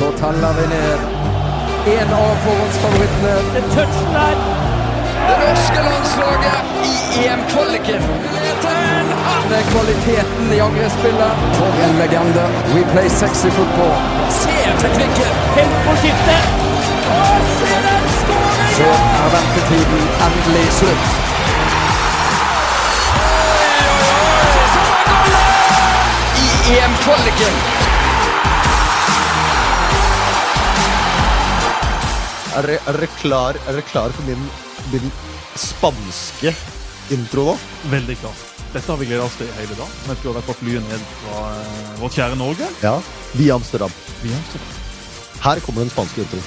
Så teller vi ned en av forhåndsfavorittene. Det er touchen der. Det norske landslaget i EM-kvaliken. Med kvaliteten i angrepsspillet. For en legende. We play sexy football. Se teknikken! Helt på skiftet. Så er ventetiden endelig slutt. I EM-kvaliken. Er dere, er klar, klar for min, min spanske intro nå? Veldig klart. Dette har vi gleda oss til i hele dag. Mens vi har vært på flyet ned fra vårt kjære Norge. Ja. Via Amsterdam. Vi Amsterdam. Her kommer den spanske intro.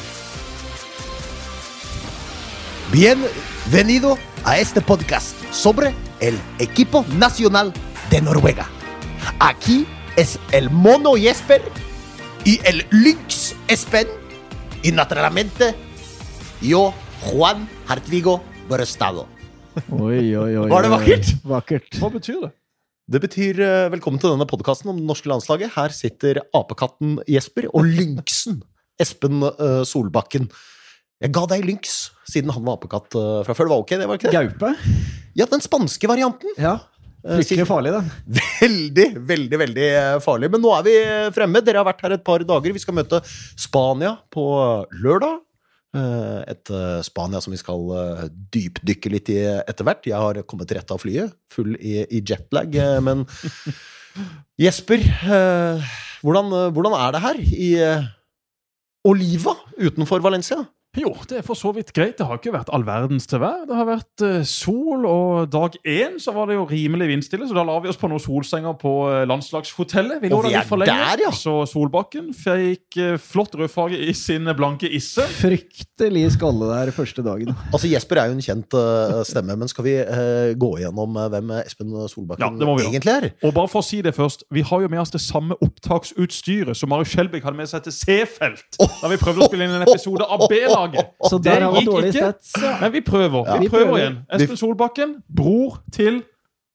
Bienvenido a este podcast sobre el equipo nacional de Noruega. Aquí es el mono Jesper y el lynx Espen y naturalmente yo, Juan Hartvigo Børestado. Oi, oi, oi. Var det vakkert? Vakkert. Hva betyr det? Det betyr eh, velkommen til denne podkasten om det norske landslaget. Her sitter apekatten Jesper og lynxen Espen eh, Solbakken. Jeg ga deg lynx siden han var apekatt eh, fra før. Det var ok, det var ikke det? Gaupe? Ja, den spanske varianten. Ja. Fryktelig farlig, den. Veldig, veldig veldig farlig. Men nå er vi fremme. Dere har vært her et par dager. Vi skal møte Spania på lørdag. Eh, Et eh, Spania som vi skal eh, dypdykke litt i etter hvert. Jeg har kommet rett av flyet, full i, i jetlag. Men Jesper, hvordan, hvordan er det her i Oliva utenfor Valencia? Jo, det er for så vidt greit. Det har ikke vært all verdens til vær. Det har vært eh, sol, og dag én så var det jo rimelig vindstille, så da la vi oss på noen solsenger på eh, landslagshotellet. Vi lå Og vi der er litt for lenge, der, ja. så Solbakken fikk eh, flott rødfarge i sin blanke isse. Fryktelig skalle der første dagen. Altså Jesper er jo en kjent stemme, men skal vi gå igjennom eh, hvem Espen Solbakken Ja, det må egentlig er? Og bare for å si det først, vi har jo med oss det samme opptaksutstyret som Mari Skjelbæk hadde med seg til C-felt da vi prøvde å spille inn en episode av B-laget. Så Det der har vi gikk ikke. stats. Ja. Men vi prøver. Ja. Vi prøver igjen. Espen Solbakken, bror til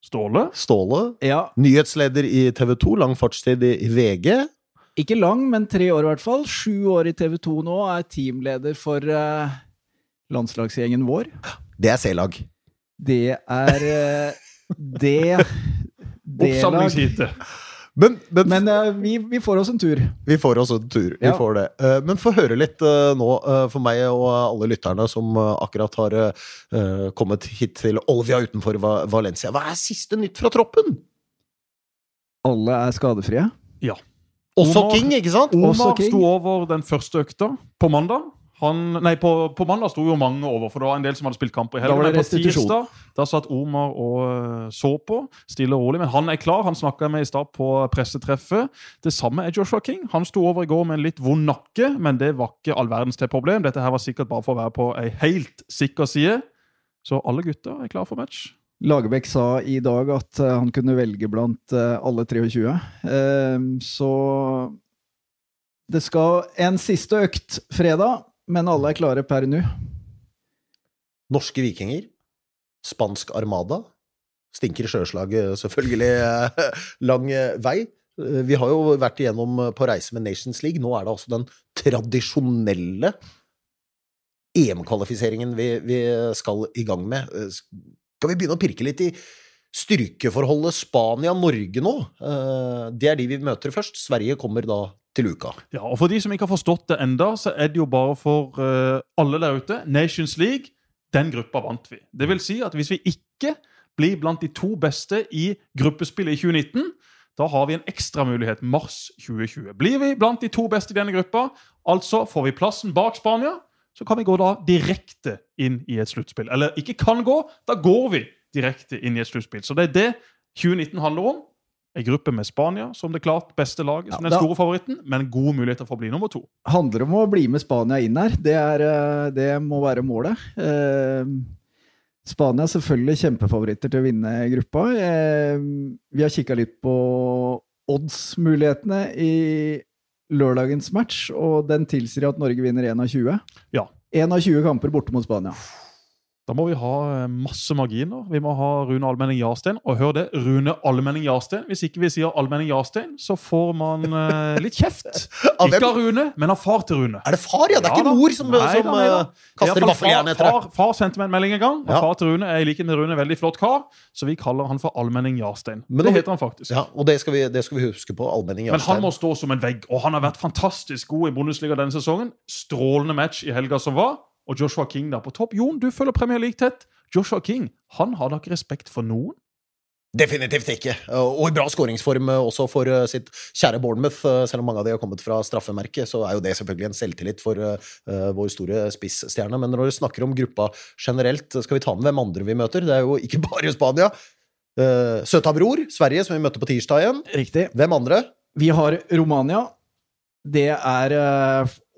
Ståle. Ståle, ja. nyhetsleder i TV 2, lang fartstid i, i VG. Ikke lang, men tre år i hvert fall. Sju år i TV 2 nå. Er teamleder for uh, landslagsgjengen vår. Det er C-lag. Det er uh, det D-lag. Oppsamlingsheatet. Men, men, Men uh, vi, vi får oss en tur. vi får oss en tur. Vi får det. Uh, men få høre litt uh, nå, for meg og alle lytterne som akkurat har kommet hit til Olvia utenfor Va Valencia. Hva er siste nytt fra troppen? Alle er skadefrie. Også Omar- King, ikke sant? Omar sto over den første økta på mandag. Han, nei, på, på mandag sto jo mange over, for det var en del som hadde spilt kamper i helgen. Men på tirsdag da satt Omar og øh, så på, stille og rolig. Men han er klar. Han snakka med i stad på pressetreffet. Det samme er Joshua King. Han sto over i går med en litt vond nakke, men det var ikke all verdens til problem. Dette her var sikkert bare for å være på ei helt sikker side. Så alle gutter er klare for match. Lagerbäck sa i dag at eh, han kunne velge blant eh, alle 23. Eh, så det skal en siste økt fredag, men alle er klare per nå. Norske vikinger. Spansk armada. Stinker sjøslag, eh, selvfølgelig. eh, Lang eh, vei. Vi har jo vært igjennom på reise med Nations League. Nå er det altså den tradisjonelle EM-kvalifiseringen vi, vi skal i gang med. Skal vi begynne å pirke litt i styrkeforholdet Spania-Norge nå? Det er de vi møter først. Sverige kommer da til uka. Ja, og For de som ikke har forstått det enda, så er det jo bare for uh, alle der ute. Nations League, den gruppa vant vi. Det vil si at hvis vi ikke blir blant de to beste i gruppespillet i 2019, da har vi en ekstra mulighet mars 2020. Blir vi blant de to beste i denne gruppa, altså får vi plassen bak Spania, så kan vi gå da direkte inn i et sluttspill. Eller ikke kan gå, da går vi direkte inn i et sluttspill. Så det er det 2019 handler om. En gruppe med Spania som det klart beste laget, som Ja, den store favoritten, men gode muligheter for å bli nummer to. Handler om å bli med Spania inn her. Det, er, eh, det må være målet. Eh, Spania er selvfølgelig kjempefavoritter til å vinne gruppa. Eh, vi har kikka litt på odds-mulighetene i lørdagens match, og den tilsier at Norge vinner 1 av 20. Ja. 1 av 20 kamper borte mot Spania. Da må vi ha eh, masse marginer. Vi må ha Rune Almenning Jarstein. Og hør det, Rune Almenning Jarstein. Hvis ikke vi sier Almenning Jarstein, så får man eh, litt kjeft. Av? Ikke av Rune, men av far til Rune. Er det far, ja? Det er Ja ikke mor som, Nei som da, nei eh, kaster vaffeljern etter far, deg? far, far sendte meg en melding en gang, og Ja. far til Rune er i likhet med Rune en veldig flott kar, så vi kaller han for Almenning Jarstein. Men det heter han faktisk. Ja, og det skal vi, det skal vi huske på. Almenning Jarstein. Men han må stå som en vegg, og han har vært fantastisk god i Bundesliga denne sesongen. Strålende match i helga som var, og Joshua King der på topp. Jon, du følger Premier League tett. Joshua King han har da ikke respekt for noen. Definitivt ikke. Og i bra skåringsform eh, også for eh, sitt kjære Bournemouth. Eh, Selv om mange av de har kommet fra straffemerket, så er jo det selvfølgelig en selvtillit for vår store spissstjerne. Men når vi snakker om gruppa generelt, skal vi ta med hvem andre vi møter? Det er jo ikke bare Spania. Uh, Søta bror, Sverige, som vi møtte på tirsdag igjen. Riktig. Hvem andre? Vi har Romania. Det er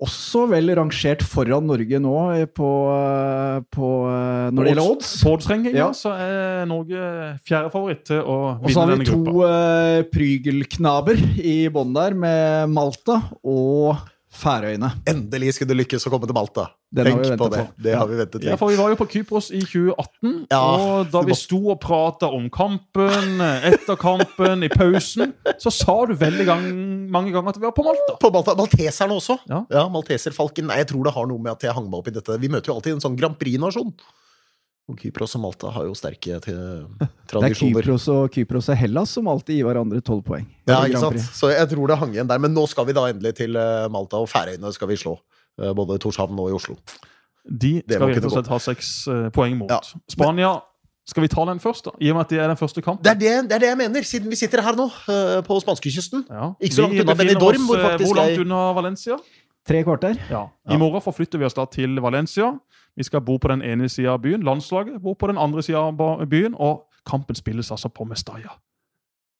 også vel rangert foran Norge nå eh, på, eh, på eh, når det gjelder odds. På oddsrenginga Ja. så er Norge fjerdefavoritt til å vinne denne gruppa. Og så har vi to uh, prygelknaber i bånn der, med Malta og Færøyene. Endelig skulle det lykkes å komme til Malta. Den Tenk på det. på. Det har vi ventet Ja, for Vi var jo på Kypros i 2018, Ja, og da vi må- sto og prata om kampen, etter kampen, i pausen, så sa du veldig gang, mange ganger at vi var på Malta. På Malta, Malteserne også. Ja. Ja, Malteserfalken. Nei, jeg tror det har noe med at jeg hang meg opp i dette. Vi møter jo alltid en sånn Grand Prix-nasjon. Og Kypros og Malta har jo sterke tradisjoner. Det er. Kypros og, Kypros og Hellas som alltid gir hverandre tolv poeng. Ja, ikke sant? Så jeg tror det hang igjen der. Men nå skal vi da endelig til eh, Malta, og Færøyene skal vi slå. Eh, Både i Torshavn og i Oslo. De skal vi rett og slett ha seks eh, poeng mot. Ja. Spania Skal vi ta den først, da? I og med at det er den første kampen. Det er det, det er det jeg mener, siden vi sitter her nå, på spanskekysten. Ja. Ikke så langt unna Benidorm, hvor Hvor langt jeg- unna Valencia? Tre kvarter. Ja. Ja. I morgen forflytter vi oss da til Valencia. Vi skal bo på den ene sida av byen. Landslaget bor på den andre sida av byen. Og kampen spilles altså på Mestalla.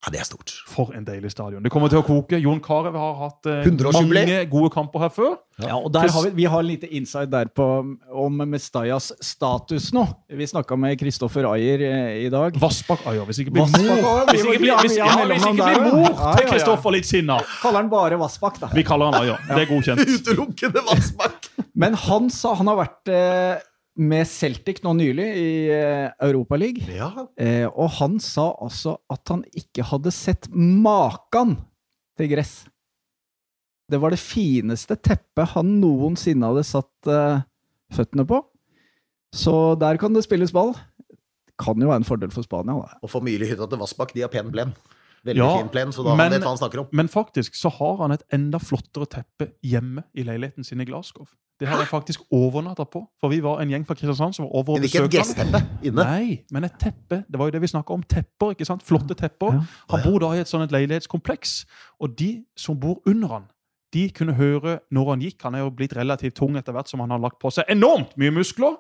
Ja, det er stort. For en deilig stadion. Det kommer til å koke. Jon Carew har hatt eh, mange gode kamper her før. Ja, og der har vi, vi har lite inside der på, om Mestayas status nå. Vi snakka med Kristoffer Ayer eh, i dag. Vassbakk Ayer. Hvis ikke blir mor Hvis ikke blir, hvis, ja, hvis ikke blir mor til. Kristoffer litt sinna. Kaller han bare Vassbakk, da. Vi kaller han Ayer. Det er godkjent. Utelukkende Vassbakk! Men han sa han har vært eh, med Celtic nå nylig i eh, Europaligaen. Ja. Eh, og han sa altså at han ikke hadde sett maken til gress. Det var det fineste teppet han noensinne hadde satt eh, føttene på. Så der kan det spilles ball. Kan jo være en fordel for Spania. Da. Og for Myhre-hytta til Vassbakk, de har pen plen. Veldig Ja, fin plen, så da men- han vet hva han snakker om. Men faktisk så har han et enda flottere teppe hjemme i leiligheten sin i Glasgow. Det har jeg faktisk overnatta på. For vi var en gjeng fra Kristiansand som var over og Men ikke et besøkte ham. gressteppe inne. Nei, men et teppe. Det var jo det vi snakka om. Tepper, ikke sant? Flotte tepper. Ja. Han bor da i et sånt leilighetskompleks, og de som bor under han, de kunne høre når han gikk. Han er jo blitt relativt tung etter hvert som han har lagt på seg enormt mye muskler.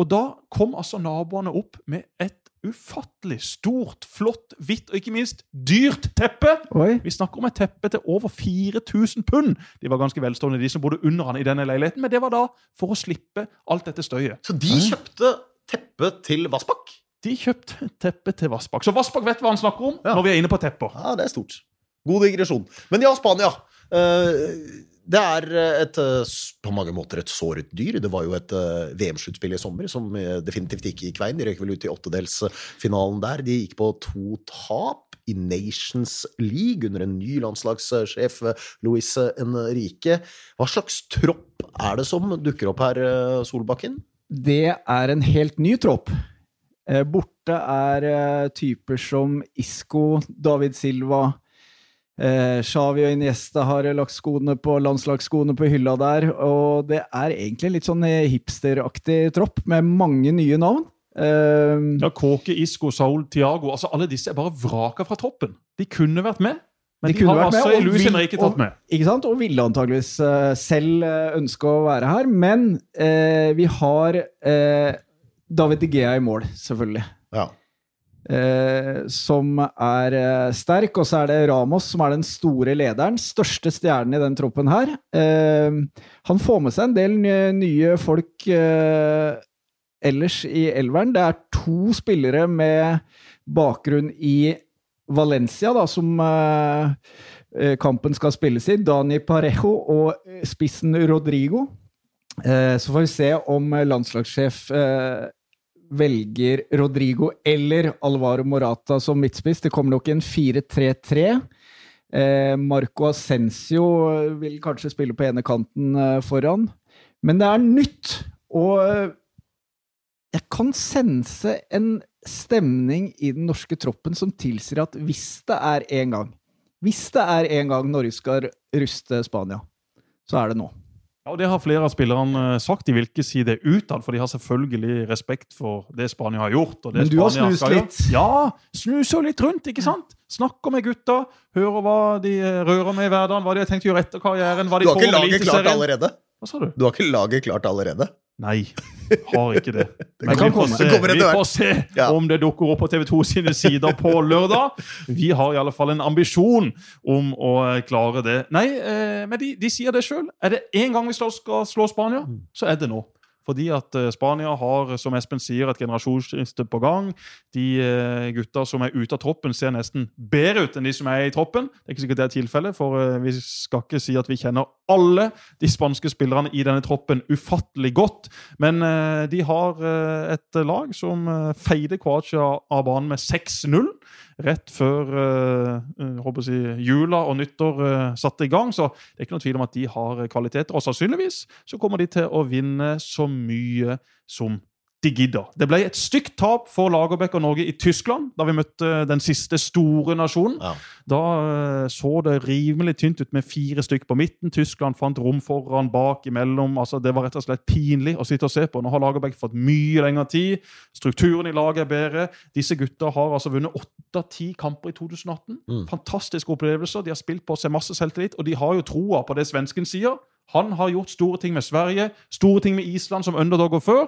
Og da kom altså naboene opp med et ufattelig stort, flott, hvitt og ikke minst dyrt teppe. Oi. Vi snakker om et teppe til over 4000 pund. De var ganske velstående, de som bodde under han i denne leiligheten, men det var da for å slippe alt dette støyet. Så de kjøpte teppe til Vassbakk? De kjøpte teppe til Vassbakk. Så Vassbakk vet hva han snakker om Ja. når vi er inne på tepper. Ja, det er stort. God digresjon. Men ja, Spania. Eh, Det er et, eh, på mange måter et såret dyr. Det var jo et eh, VM-sluttspill i sommer som eh, definitivt ikke gikk veien. De røk vel ut i åttedelsfinalen der. De gikk på to tap i Nations League under en ny landslagssjef, Louise Luis Enrique. Hva slags tropp er det som dukker opp her, eh, Solbakken? Det er en helt ny tropp. Eh, Borte er eh, typer som Isco, David Silva eh, Xavi og Iniesta har lagt skoene på, landslagsskoene på hylla der. Og det er egentlig litt sånn eh, hipsteraktig tropp med mange nye navn. Eh, Ja, Kåke, Isco, Saul, Tiago altså Alle disse er bare vraka fra troppen. De kunne vært med, men De de, kunne har vært med, altså og Henrique tatt med. Ikke sant? Og ville antageligvis uh, selv eh, ønske å være her. Men uh, vi har eh, David De Gea i mål, selvfølgelig. Ja. Eh, som er eh, sterk. Og så er det Ramos som er den store lederen. Største stjernen i den troppen her. Eh, han får med seg en del nye, nye folk eh, ellers i elveren. Det er to spillere med bakgrunn i Valencia, da, som eh, kampen skal spilles i. Dani Parejo og spissen Rodrigo. Så får vi se om landslagssjef velger Rodrigo eller Alvaro Morata som midtspiss. Det kommer nok en 4-3-3. Eh, Marco Ascencio vil kanskje spille på ene kanten eh, foran. Men det er nytt, og eh, jeg kan sense en stemning i den norske troppen som tilsier at hvis det er en gang Hvis det er en gang Norge skal ruste Spania, så er det nå. Ja, og Det har flere av spillerne eh, sagt. De vil ikke si det utad, for de har selvfølgelig respekt for det Spania har gjort. og det Men du har Spania snust litt. Ja, snuser litt rundt, ikke sant? Snakker med gutta, hører hva de eh, rører med i hverdagen, hva de har tenkt å gjøre etter karrieren. hva de Du har ikke laget klart allerede? Hva sa du? Du har ikke laget klart allerede? Nei, har ikke det. Men vi får se, Det vi får se om det dukker opp på TV 2 sine sider på lørdag. Vi har i alle fall en ambisjon om å eh, klare det. Nei, eh, men de, de sier det sjøl. Er det én gang vi skal slå Spania, så er det nå. Fordi at eh, Spania har, som Espen sier, et generasjonsskifte på gang. De eh, gutta som er ute av troppen, ser nesten bedre ut enn de som er i troppen. Det er ikke sikkert det er tilfellet, for eh, vi skal ikke si at vi kjenner alle de spanske spillerne i denne troppen ufattelig godt. Men de har et lag som feide Kroatia av banen med 6-0 rett før eh, eh, håper å si, jula og nyttår eh, satte i gang. Så det er ikke noe tvil om at de har kvaliteter. Og sannsynligvis så kommer de til å vinne så mye som de gidder. Det ble et stygt tap for Lagerbäck og Norge i Tyskland da vi møtte den siste store nasjonen. Ja. Da eh, så det rimelig tynt ut med fire stykker på midten. Tyskland fant rom foran, bak, imellom. Altså, det var rett og slett pinlig å sitte og se på. Nå har Lagerbäck fått mye lengre tid. Strukturen i laget er bedre. Disse gutta har altså vunnet åtte av ti kamper i 2018. Mm. Fantastiske opplevelser. De har spilt på seg masse selvtillit, og de har jo troa på det svensken sier. Han har gjort store ting med Sverige, store ting med Island som underdogger før.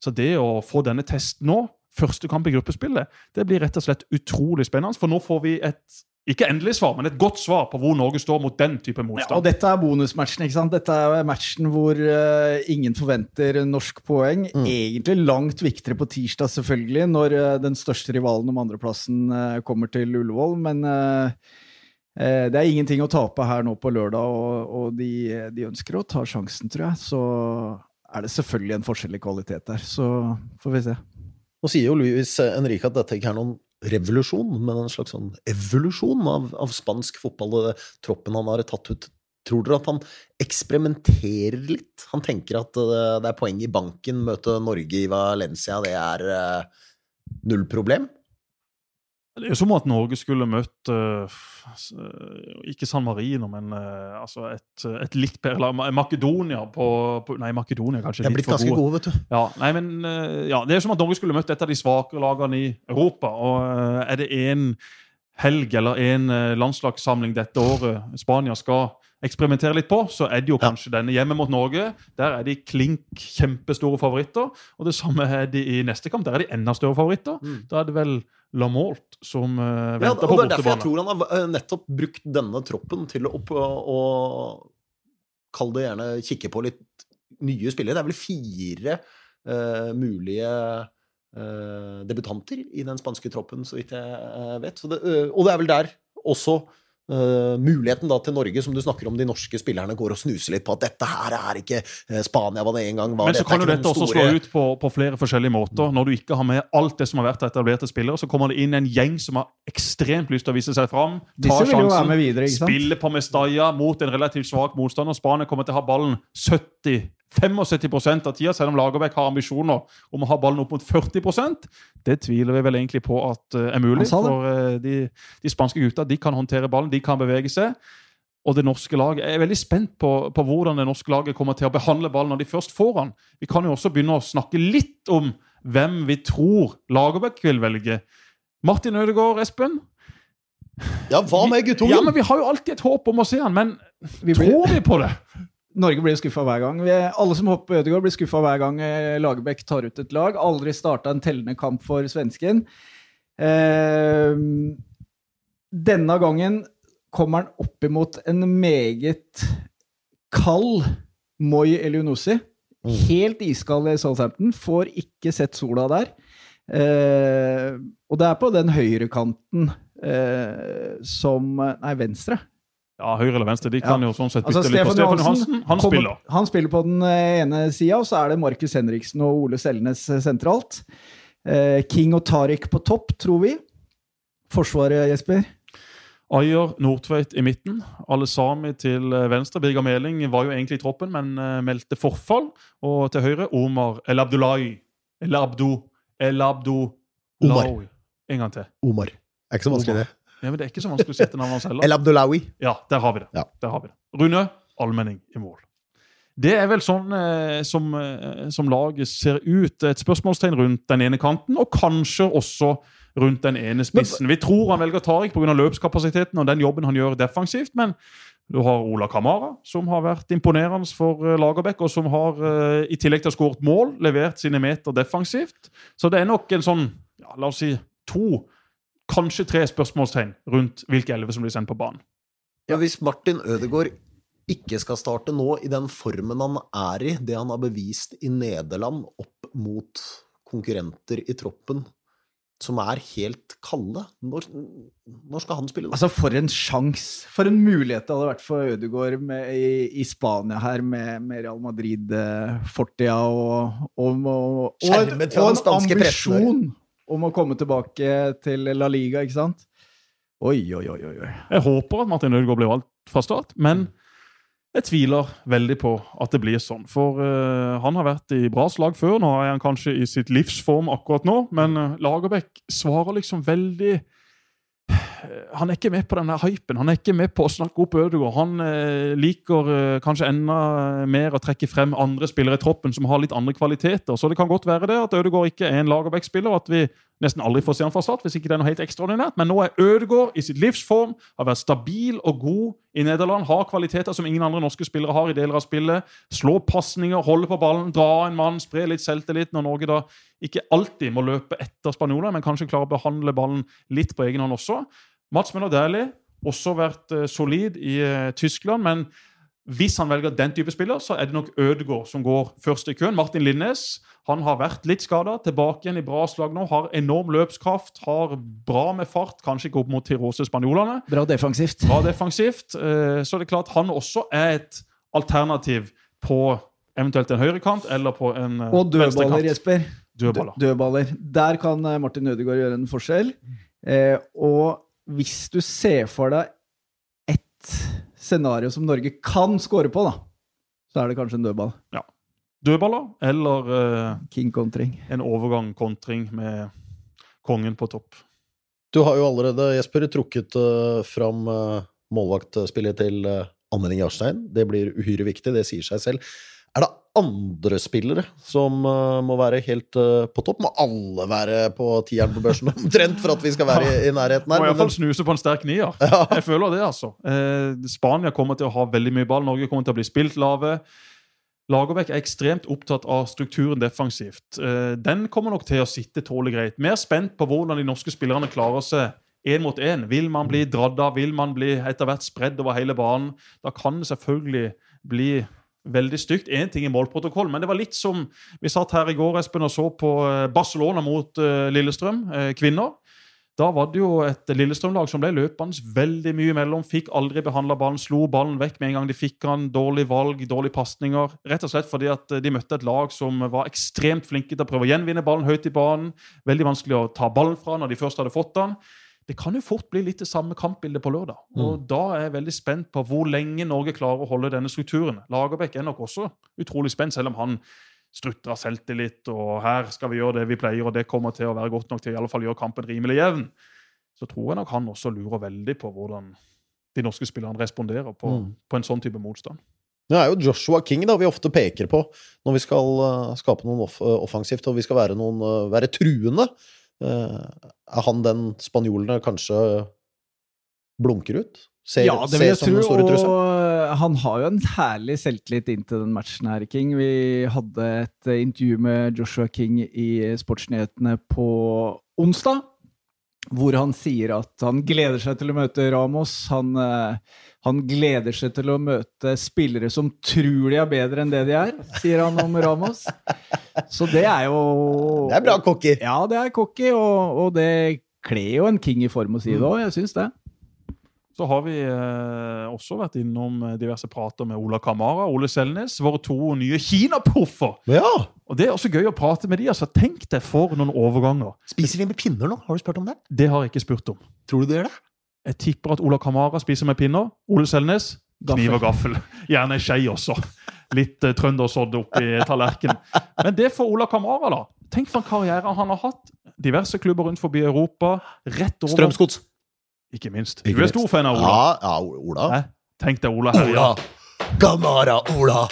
Så det å få denne testen nå, første kamp i gruppespillet, det blir rett og slett utrolig spennende. For nå får vi et ikke endelig svar, men et godt svar på hvor Norge står mot den type Ja, og dette er bonusmatchen. ikke sant? Dette er matchen hvor uh, ingen forventer norsk poeng. Egentlig langt viktigere på tirsdag, selvfølgelig, når uh, den største rivalen om andreplassen uh, kommer til Ullevål. Men det er ingenting å tape her nå på lørdag, og, og de, de ønsker å ta sjansen, tror jeg. Så er det selvfølgelig en forskjell i kvalitet der. Så får vi se. Nå sier jo Luis Henrique at dette ikke er noen revolusjon, men en slags sånn evolusjon av, av spansk fotball. og Troppen han har tatt ut. Tror dere at han eksperimenterer litt? Han tenker at eh, det er poeng i banken, møte Norge i Valencia, det er eh, null problem? Det er jo som at Norge skulle møtt ikke San Marino, men altså et, et litt lag. Makedonia på, på Nei, Makedonia kanskje litt for gode. gode, vet du. Ja, nei, men ja, Det er som at Norge skulle møtt et av de svakere lagene i Europa. og eh, Er det én helg eller en eh, landslagssamling dette året Spania skal eksperimentere litt på, så er det jo Ja. kanskje denne hjemme mot Norge. Der er de klink kjempestore favoritter. Og det samme er de i neste kamp. Der er de enda større favoritter. Mm. Da er det vel Lamolt som uh, Ja, venter og på det er derfor jeg tror han har eh, nettopp brukt denne troppen til å, å, å Kall det gjerne kikke på litt nye spillere. Det er vel fire uh, mulige uh, debutanter i den spanske troppen, så vidt jeg vet. Så det, og det er vel der også eh, muligheten da til Norge, som du snakker om, de norske spillerne går og snuser litt på at dette her er ikke eh, Spania hva det en gang var. Men så kan jo dette store... også slå ut på, på flere forskjellige måter. Når du ikke har med alt det som har vært av etablerte spillere, så kommer det inn en gjeng som har ekstremt lyst til å vise seg fram. Ta Disse vil jo være sjansen, med videre, ikke spille på Mestalla mot en relativt svak motstander. Spania kommer til å ha ballen 70 75% av tida, selv om Lagerbäck har ambisjoner om å ha ballen opp mot 40% Det tviler vi vel egentlig på at eh, er mulig. For eh, de, de spanske gutta de kan håndtere ballen, de kan bevege seg. Og det norske laget Jeg er veldig spent på, på hvordan det norske laget kommer til å behandle ballen når de først får den. Vi kan jo også begynne å snakke litt om hvem vi tror Lagerbäck vil velge. Martin Ødegaard, Espen? Ja, hva med guttungen? Ja, men Vi har jo alltid et håp om å se han, men Vi tror vi på det? Norge blir skuffa hver gang. Vi, alle som hopper på Ødegaard, blir skuffa hver gang eh, Lagerbäck tar ut et lag. Aldri starta en tellende kamp for svensken. Eh, denne gangen kommer han opp imot en meget kald Moi Elionussi. Helt iskald i Southampton. Får ikke sett sola der. Eh, og det er på den høyrekanten eh, som Nei, venstre. Ja, høyre eller venstre. De kan jo sånn sett Altså, bytte litt. Stefan Johansen, Johansen, han spiller. Han spiller på den eh, ene sida, og så er det Markus Henriksen og Ole Selnes eh, sentralt. Eh, King og Tariq på topp, tror vi. Forsvaret, Jesper? Ayer Nordtveit i midten. Alesami til eh, venstre. Birger Meling var jo egentlig i troppen, men meldte forfall. Og til høyre Omar El Abdullahi. El Abdu El Abdu Omar. En gang til. Omar. Er ikke så vanskelig, det. Ja, men Det er ikke så vanskelig å sette navnet hans heller. El Abdullawi. Ja, der har vi det. Ja. Der har vi det. Rune Almenning i mål. Det er vel sånn eh, som, eh, som laget ser ut. Et spørsmålstegn rundt den ene kanten, og kanskje også rundt den ene spissen. Vi tror han velger Tariq pga. løpskapasiteten og den jobben han gjør defensivt, men du har Ola Kamara, som har vært imponerende for eh, Lagerbäck, og som har, eh, i tillegg til å ha skåret mål, levert sine meter defensivt. Så det er nok en sånn, ja, la oss si, to, kanskje tre spørsmålstegn rundt hvilke elleve som blir sendt på banen. Ja, hvis Martin Ødegaard ikke skal starte nå i den formen han er i, det han har bevist i Nederland opp mot konkurrenter i troppen som er helt kalde, når, når skal han spille da? Altså, for en sjanse! For en mulighet det hadde vært for Ødegaard med, i, i Spania her, med, med Real Madrid-fortida og, og, og, og, Skjermet fra og den en spanske pressen om å komme tilbake til La Liga, ikke sant? Oi, oi, oi, oi. Jeg håper at Martin Ødegaard blir valgt fra start, men jeg tviler veldig på at det blir sånn. For uh, han har vært i bra slag før. Nå er han kanskje i sitt livsform akkurat nå, men uh, Lagerbäck svarer liksom veldig han er ikke med på denne hypen. Han er ikke med på å snakke opp Ødegaard. Han eh, liker eh, kanskje enda mer å trekke frem andre spillere i troppen som har litt andre kvaliteter. Så det kan godt være det at Ødegaard ikke er en Lagerbäck-spiller, at vi nesten aldri får se han fra start hvis ikke det er noe helt ekstraordinært. Men nå er Ødegaard i sitt livsform, har vært stabil og god i Nederland, har kvaliteter som ingen andre norske spillere har i deler av spillet. Slå pasninger, holde på ballen, dra en mann, spre litt selvtillit når Norge da ikke alltid må løpe etter spanjoler, men kanskje klarer å behandle ballen litt på egen hånd også. Mats Møller Dæhlie også vært eh, solid i eh, Tyskland, men hvis han velger den type spiller, så er det nok Ødegaard som går først i køen. Martin Linnes han har vært litt skada, tilbake igjen i bra slag nå. Har enorm løpskraft, har bra med fart, kanskje ikke opp mot Tirose spanjolene. Bra defensivt. Bra defensivt. eh, Så det er klart han også er et alternativ på eventuelt en høyrekant eller på en eh, Og dødballer, venstrekant. Jesper. Dødballer. Dødballer. Der kan eh, Martin Ødegaard gjøre en forskjell. Og hvis du ser for deg scenario som Norge kan score på, da, så er det kanskje en dødball. Dødballer eller uh, King kontring. en overgang kontring med kongen på topp. Du har jo allerede, Jesper, trukket uh, fram uh, målvaktspillet til uh, Anmelding Jarstein. Det blir uhyre viktig, det sier seg selv. Er det andre spillere som uh, må være helt uh, på topp? Må alle være på tieren på børsen omtrent for at vi skal være i, i nærheten Må her? iallfall Men, snuse på en sterk nier. ja. Jeg føler det, altså. Eh, Spania kommer til å ha veldig mye ball. Norge kommer til å bli spilt lave. Lagerbäck er ekstremt opptatt av strukturen defensivt. Eh, den kommer nok til å sitte tålelig greit. Mer spent på hvordan de norske spillerne klarer seg én mot én. Vil man bli dradd av? Vil man bli etter hvert spredd over hele banen? Da kan det selvfølgelig bli veldig stygt. Én ting i målprotokoll, men det var litt som vi satt her i går Espen, og så på eh, Barcelona mot eh, Lillestrøm, eh, kvinner. Da var det jo et Lillestrøm-lag som ble løpende veldig mye imellom. Fikk aldri behandla ballen, slo ballen vekk med en gang de fikk den. Dårlig valg, dårlige pasninger. Rett og slett fordi at de møtte et lag som var ekstremt flinke til å prøve å gjenvinne ballen høyt i banen. Veldig vanskelig å ta ballen fra når de først hadde fått den. Det kan jo fort bli litt det samme kampbildet på lørdag. Og Da er jeg veldig spent på hvor lenge Norge klarer å holde denne strukturen. Lagerbäck er nok også utrolig spent, selv om han strutter selvtillit og her skal vi gjøre det vi pleier, og det kommer til å være godt nok til å i alle fall gjøre kampen rimelig jevn. Så tror jeg nok han også lurer veldig på hvordan de norske spillerne responderer på, Mm. på en sånn type motstand. Det er jo Joshua King da vi ofte peker på når vi skal eh, skape noe off offensivt og vi skal være, noen, eh, være truende. Eh, er han den spanjolene kanskje blunker ut? Ser, Ja, det vil jeg tro. Og han har jo en herlig selvtillit inntil den matchen her, King. Vi hadde et eh, intervju med Joshua King i Sportsnyhetene på onsdag. Hvor han sier at han gleder seg til å møte Ramos. Han, eh, han gleder seg til å møte spillere som tror de er bedre enn det de er, sier han om Ramos. Så det er jo Det er bra cocky. Ja, det er cocky, og, og det kler jo en King i form å si det òg. Jeg syns det. så har vi eh, også vært innom eh, diverse prater med Ola Kamara og Ole Selnes, våre to nye Kina-proffer. Ja! Og Det er også gøy å prate med de, altså Tenk deg for noen overganger. Spiser de med pinner nå? Har du spurt om det? Det har jeg ikke spurt om. Tror du de gjør det? Jeg tipper at Ola Kamara spiser med pinner. Ole Selnes kniv og gaffel. Gjerne ei også. Litt uh, trøndersodd oppi tallerkenen. Men det for Ola Kamara, da. Tenk for en karriere han har hatt. Diverse klubber rundt forbi Europa. Rett over Strømsgods. Ikke minst. Ikke du er stor fan av Ola. Ja, ja, Ola. Hæ? Tenk deg Ola her. Ola. Kamara, Ola.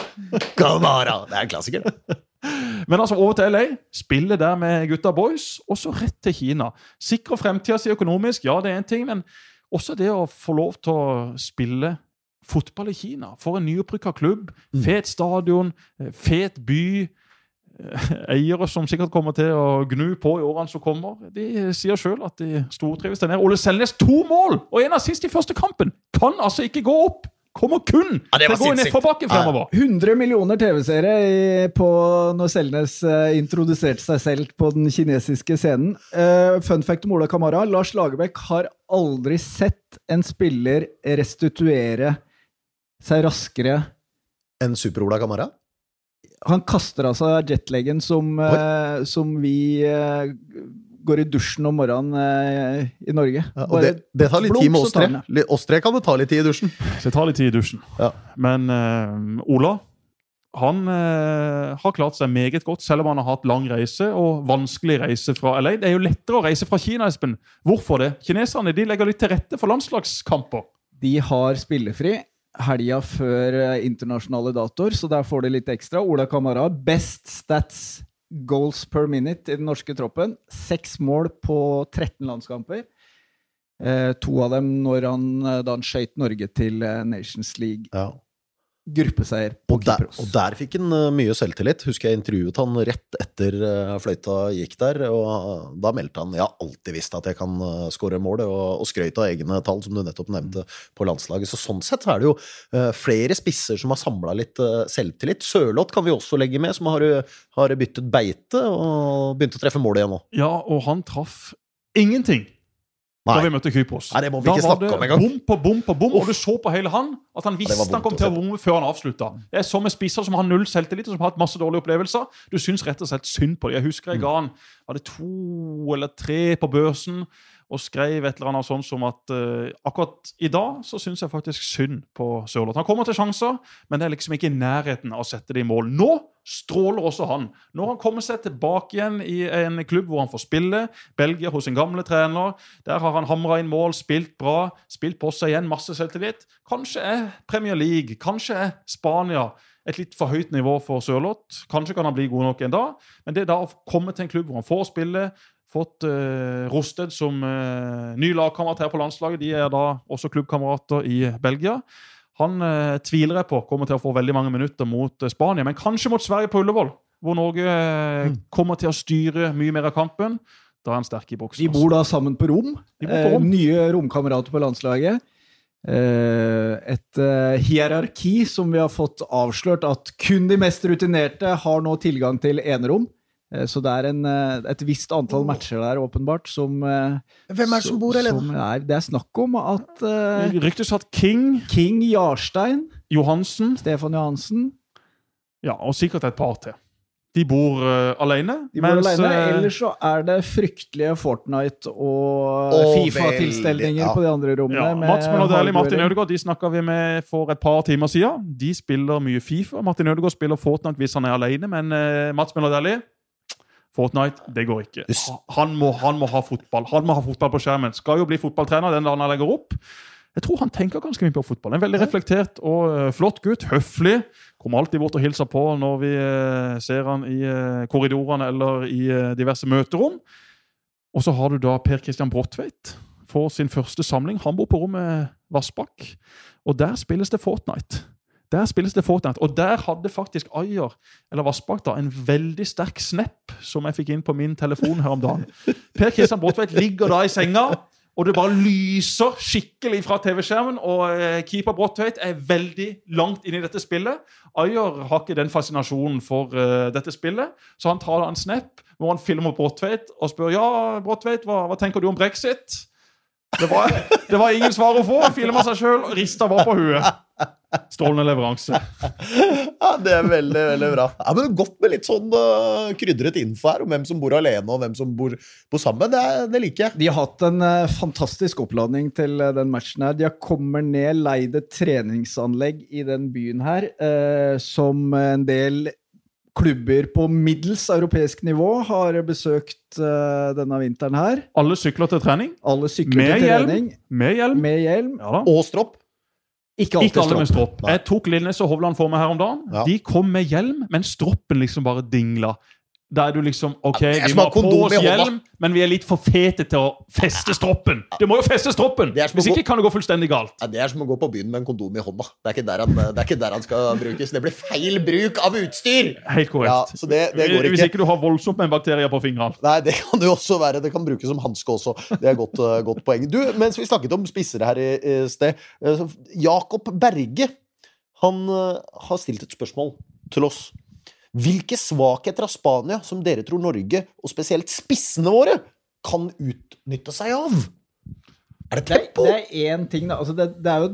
Kamara. Det er en klassiker, det. Men altså over til LA. Spille der med gutta boys, og så rett til Kina. Sikre fremtida si økonomisk, ja, det er én ting, men også det å få lov til å spille fotball i Kina. For en nyopprykka klubb. Fet stadion, eh, fet by. eh, Eiere som sikkert kommer til å gnu på i årene som kommer. De sier sjøl at de stortrives der nede. Ole Selnes to mål og en assist i første kampen! Kan altså ikke gå opp! Kommer kun Ja, det gå ned sinnssykt. nedforbakke fremover. 100 millioner TV-seere når Selnes eh, introduserte seg selv på den kinesiske scenen. Uh, fun fact om Ola Kamara. Lars Lagerbäck har aldri sett en spiller restituere seg raskere. Enn super-Ola Kamara? Han kaster av seg jetlaggen som, uh, som vi eh, går i dusjen om morgenen eh, i Norge. Ja, og det, det tar litt tid med oss tre. Oss tre kan det ta litt tid i dusjen. Så det tar litt tid i dusjen. Ja. Men eh, Ola han eh, har klart seg meget godt, selv om han har hatt lang reise og vanskelig reise fra LA. Det er jo lettere å reise fra Kina, Espen. Hvorfor det? Kineserne de legger litt til rette for landslagskamper. De har spillefri helga før eh, internasjonale datoer, så der får de litt ekstra. Ola Kamara, best stats goals per minute i den norske troppen. Seks mål på 13 landskamper. Eh, to av dem når han, eh, da han skøyt Norge til eh, Nations League. Ja. Gruppeseier på Og der, og der fikk han eh, mye selvtillit. Husker jeg intervjuet han rett etter eh, fløyta gikk der. Og eh, da meldte han jeg har alltid visst at jeg kan uh, skåre mål, og, og skrøt av egne tall, som du nettopp nevnte, på landslaget. Så sånn sett så er det jo flere spisser som har samla litt selvtillit. Sørloth kan vi også legge med, som har, har byttet beite og begynt å treffe mål igjen nå. Ja, og han traff ingenting da vi møtte Kypros. Nei, det må vi ikke var snakke det om engang. Bom på bom på bom, og du så på hele han at han visste han kom til å bomme før han avslutta. er så med spisser som har null selvtillit, og som har hatt masse dårlige opplevelser. Du syns rett og slett synd på dem. Jeg husker jeg ga han hadde to eller tre på børsen og skrev et eller annet sånn som at uh, akkurat i dag så syns jeg faktisk synd på Sørloth. Han kommer til sjanser, men det er liksom ikke i nærheten av å sette det i mål. Nå stråler også han. Når han kommer seg tilbake igjen i en klubb hvor han får spille, Belgia hos sin gamle trener, der har han hamra inn mål, spilt bra, spilt på seg igjen, masse selvtillit. Kanskje er Premier League, kanskje er Spania et litt for høyt nivå for Sørloth. Kanskje kan han bli god nok en dag, men det da å komme til en klubb hvor han får spille, fått uh, Rosted som uh, ny lagkamerat her på landslaget, de er da også klubbkamerater i Belgia. Han eh, tviler jeg på kommer til å få veldig mange minutter mot eh, Spania, men kanskje mot Sverige på Ullevål, hvor Norge eh, kommer til å styre mye mer av kampen. Da er han sterk i boksen. De bor da sammen på rom. På rom. Eh, nye romkamerater på landslaget. Eh, et eh, hierarki som vi har fått avslørt at kun de mest rutinerte har nå tilgang til enerom. Eh, så det er en, eh, et visst antall matcher der, åpenbart, som eh, Hvem er det som bor, der er, Det er snakk om at uh, ryktes at King, King Jarstein, Johansen Stefan Johansen ja, og sikkert et par til. De bor uh, alene. De bor mens, alene. Ellers så er det fryktelige Fortnite og Og Fifa-tilstelninger ja. på de andre rommene. Ja, Mats og Martin. Ødegaard de snakka vi med for et par timer siden. De spiller mye Fifa. Martin Ødegaard spiller Fortnite hvis han er alene, men uh, Mats Dæhlie Fortnite, det går ikke. Han må, han må ha fotball Han må ha fotball på skjermen. Skal jo bli fotballtrener den dagen han legger opp. Jeg tror han tenker ganske mye på fotball. En veldig reflektert og eh, flott gutt. Høflig. Kommer alltid bort og hilser på når vi eh, ser han i eh, korridorene eller i diverse møterom. Og så har du da Per Christian Bråtveit. Får sin første samling. Han bor på rommet Vassbakk. Og der spilles det Fortnite. Der spilles det Fortnite. Og der hadde faktisk Ayer, eller Vassbakk, da, en veldig sterk snap som jeg fikk inn på min telefon her om dagen. Per Kristian Bråtveit ligger da i senga, og det bare lyser skikkelig fra TV-skjermen. Og eh, keeper Bråttveit er veldig langt inn i dette spillet. Ayer har ikke den fascinasjonen for uh, dette spillet, så han tar da en snap hvor han filmer Bråttveit og spør ja, Bråttveit, hva, hva tenker du om brexit? Det var, det var ingen svar å få. Filma seg sjøl, rista var på huet. Strålende leveranse. Ja, Det er veldig veldig bra. Ja, men Godt med litt sånn uh, krydret info her om hvem som bor alene og hvem som bor, bor sammen. Det, er- det liker jeg. De har hatt en uh, fantastisk oppladning til uh, den matchen her. De har kommer ned, leide treningsanlegg i den byen her, eh, som en del klubber på middels europeisk nivå har besøkt uh, denne vinteren her. Alle sykler til trening. Alle sykler Med til hjelm. trening Med hjelm. med hjelm. Ja da. Og stropp. Ikke alltid Ikke alle med stropp. stropp. Nei. Jeg tok Lillenes og Hovland for meg her om dagen. Ja. De kom med hjelm, men stroppen liksom bare dingla. Da er du liksom OK, Ja, vi må ha på oss hjelm, men vi er litt for fete til å feste stroppen. Det må jo feste stroppen! Hvis gå- ikke kan det gå fullstendig galt. Ja, det er som å gå på byen med en kondom i hånda. Det er ikke der han, det ikke der han skal brukes. Det blir feil bruk av utstyr! Helt Ja, korrekt. så det, det går Hvis ikke. ikke du har voldsomt med bakterier på fingrene. Nei, det kan det jo også være. Det kan brukes som hanske også. Det er godt, eh, godt poeng. Du, mens vi snakket om spisser her i, i sted eh, Jakob Berge han eh, har stilt et spørsmål til oss. Hvilke svakheter av Spania som dere tror Norge, og spesielt spissene våre, kan utnytte seg av? Er det Det tempo? det er én ting, da. Altså det, det er jo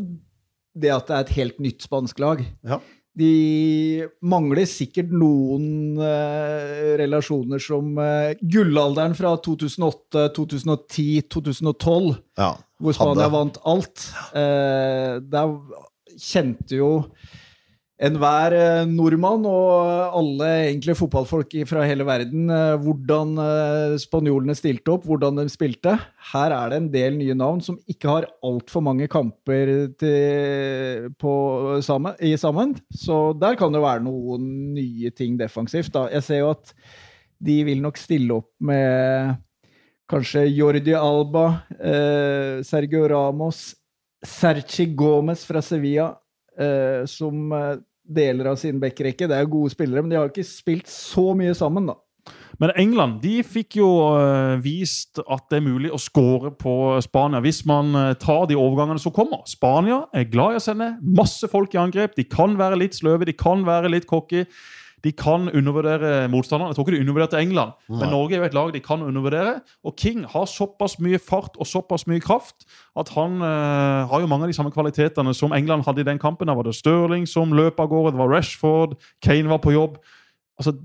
det at det er et helt nytt spansk lag. Ja. De mangler sikkert noen eh, relasjoner som eh, gullalderen fra 2008, 2010, 2012, Ja. hvor Spania vant alt. Eh, der kjente jo enhver eh, nordmann og alle egentlig fotballfolk fra hele verden eh, hvordan eh, spanjolene stilte opp, hvordan de spilte. Her er det en del nye navn som ikke har altfor mange kamper til, på, sammen, i sammen. Så der kan det være noen nye ting defensivt. Da. Jeg ser jo at de vil nok stille opp med kanskje Jordi Alba, eh, Sergio Ramos, Sergi Gomez fra Sevilla, som eh, deler av sin backrekke. Det er gode spillere, men de har ikke spilt så mye sammen, da. Men England de fikk jo eh, vist at det er mulig å skåre på Spania hvis man eh, tar de overgangene som kommer. Spania er glad i å sende masse folk i angrep. De kan være litt sløve, de kan være litt cocky. De kan undervurdere motstanderen. Jeg tror ikke de undervurderte England, men Norge er jo et lag de kan undervurdere. Og King har såpass mye fart og såpass mye kraft at han eh, har jo mange av de samme kvalitetene som England hadde i den kampen. Der var det Stirling som løp av gårde, det var Rashford, Kane var på jobb. Altså,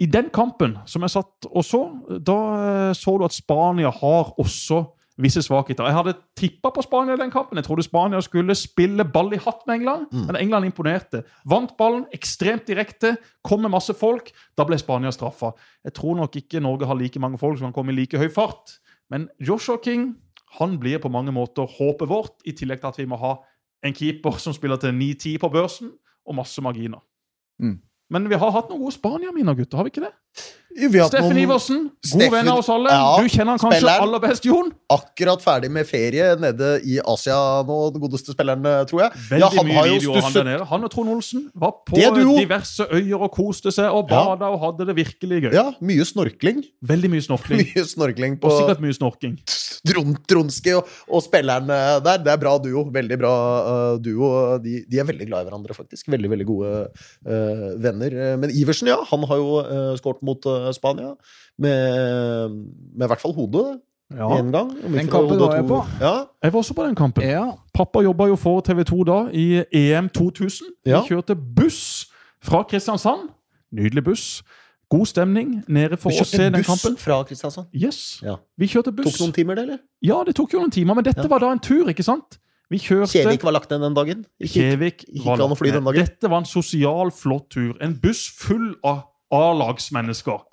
i den kampen som jeg satt og så, da eh, så du at Spania har også visse svakheter. Jeg hadde tippa på Spania i den kampen. Jeg trodde Spania skulle spille ball i hatt med England, men England imponerte. Vant ballen ekstremt direkte, kom med masse folk. Da ble Spania straffa. Jeg tror nok ikke Norge har like mange folk som kan komme i like høy fart. Men Joshua King han blir på mange måter håpet vårt, i tillegg til at vi må ha en keeper som spiller til 9-10 på børsen, og masse marginer. Mm. Men vi har hatt noen gode Spania-miner, gutter. har vi ikke det? Steffen Iversen, god Steffen- venn av oss alle. Ja, du kjenner han kanskje spilleren. aller best, Jon? Akkurat ferdig med ferie nede i Asia nå, den godeste spilleren, eh, tror jeg. Veldig Ja, han mye videoer han der nede. Han og Trond Olsen var på er diverse øyer og koste seg og Ja. og hadde det virkelig gøy. Ja, mye snorkling. Veldig mye snorkling. Mye snorkling på Og sikkert mye snorking. Tronski og, og spilleren eh, der. Det er bra duo. Veldig bra uh, duo. De, de er veldig glad i hverandre, faktisk. Veldig veldig gode uh, venner. Men Iversen, ja, han har jo uh, skåret mot eh, Spania. Med, med i hvert fall hodet Ja. én gang. Den kampen var jeg på. Ja, Jeg var også på den kampen. Ja. Pappa jobba jo for TV 2 da, i EM 2000. Ja. Vi kjørte buss fra Kristiansand. Nydelig buss. God stemning nede for å se kjørte den buss kampen. fra Kristiansand. Yes. Ja. Vi kjørte buss. Tok noen timer, det, eller? Ja, det tok jo noen timer, men dette Ja. var da en tur, ikke sant? Vi kjørte Kjevik var lagt ned den dagen. Kjevik var lagt den ned. dagen. Dette var en sosial, flott tur. En buss full av A-lagsmennesker.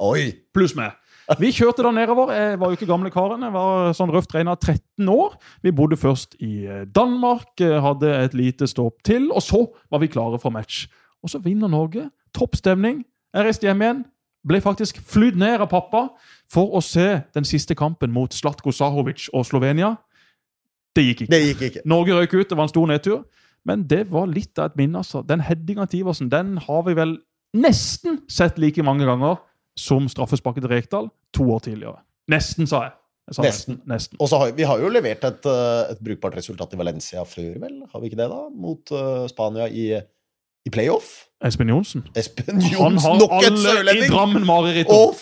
Pluss meg. Vi kjørte da nedover. Jeg var jo ikke gamle karen. Jeg var sånn røft regna 13 år. Vi bodde først i eh, Danmark, eh, hadde et lite stopp til, og så var vi klare for match. Og så vinner Norge. Topp stemning. Jeg reiste hjem igjen. Ble faktisk flydd ned av pappa for å se den siste kampen mot Slatko Sahovic og Slovenia. Det gikk ikke. Det gikk ikke. Norge røyk ut, det var en stor nedtur. Men det var litt av et minne. altså. Den headinga til Iversen den har vi vel nesten sett like mange ganger som straffesparket til Rekdal to år tidligere. Nesten, sa jeg. jeg sa Nesten. nesten. Og så har vi har jo levert et, eh, et brukbart resultat i Valencia før, vel? Har vi ikke det, da? Mot uh, Spania i, i playoff? Espen Johnsen. Espen Han Johnsen, har nok en alle i! Drammen mareritt Oh.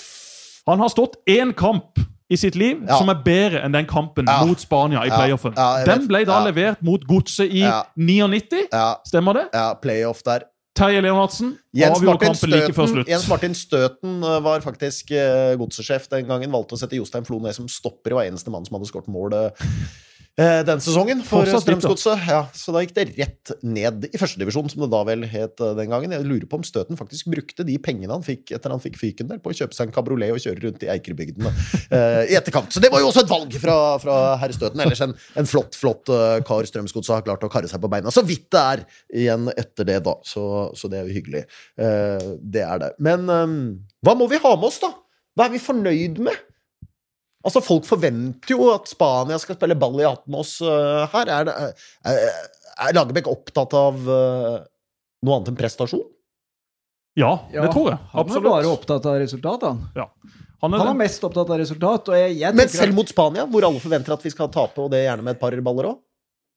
Han har stått én kamp i sitt liv Ja. som er bedre enn den kampen Ja. mot Spania i Ja. playoffen. Den ble da levert mot Godset i Ja. 99. Ja, Stemmer det? ja playoff der. Terje Leonardsen Jens avgjorde kampen like før slutt. Jens Martin Støten eh, var faktisk uh, godsesjef den gangen. Valgte å sette Jostein Flo ned som stopper, var eneste mann som hadde skåret mål eh, eh, den sesongen for. Strømsgodset. Ja, så da gikk det rett ned i førstedivisjon, som det da vel het eh, den gangen. Jeg lurer på om Støten faktisk brukte de pengene han fikk etter han fikk fyken der, på å kjøpe seg en kabriolet og kjøre rundt i Eikerbygdene eh, i etterkant. Så det var jo også et valg fra, fra herr Støten. Ellers en, en flott, flott eh, kar Strømsgodset har klart å karre seg på beina. Så vidt det er igjen etter det, da. Så, så det er jo hyggelig. Eh, det er det. Men eh, hva må vi ha med oss, da? Hva er vi fornøyd med? Altså, Folk forventer jo at Spania skal spille ball i 18 oss eh, her. Er, det, er, er Lagerbäck opptatt av eh, noe annet enn prestasjon? Ja, det tror jeg. Han er bare opptatt av resultat, han. Han er Han er mest opptatt av resultat. Og jeg, jeg Men selv at- mot Spania, hvor alle forventer at vi skal tape, og det gjerne med et par baller òg?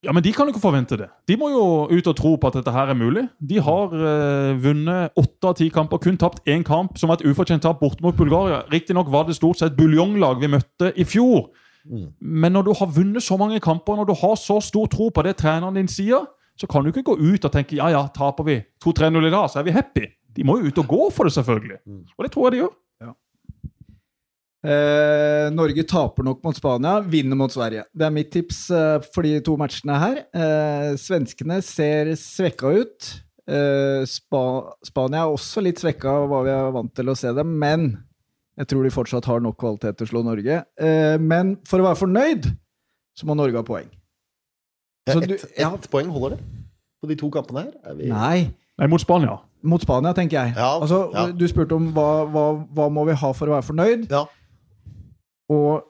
Ja, Men de kan jo ikke forvente det. De må jo ut og tro på at dette her er mulig. De har eh, vunnet åtte av ti kamper, kun tapt én kamp, som var et ufortjent tap borte mot Bulgaria. Riktignok var det stort sett buljonglag vi møtte i fjor. Mm. Men når du har vunnet så mange kamper, når du har så stor tro på det treneren din sier, så kan du ikke gå ut og tenke ja, ja, taper vi 2-3-0 i dag, så er vi happy. De må jo ut og gå for det, selvfølgelig. Mm. Og det tror jeg de gjør. Eh, Norge taper nok mot Spania, vinner mot Sverige. Det er mitt tips eh, for de to matchene her. Eh, svenskene ser svekka ut. Eh, Spa Spania er også litt svekka av hva vi er vant til å se dem, men jeg tror de fortsatt har nok kvalitet til å slå Norge. Eh, men for å være fornøyd, så må Norge ha poeng. Ja, ett du- ja. ett poeng holder det? På de to kampene her? Er vi... Nei. Nei, mot Spania. Mot Spania, tenker jeg. Ja, altså, ja. Du spurte om hva, hva, hva må vi ha for å være fornøyd. Ja. Og,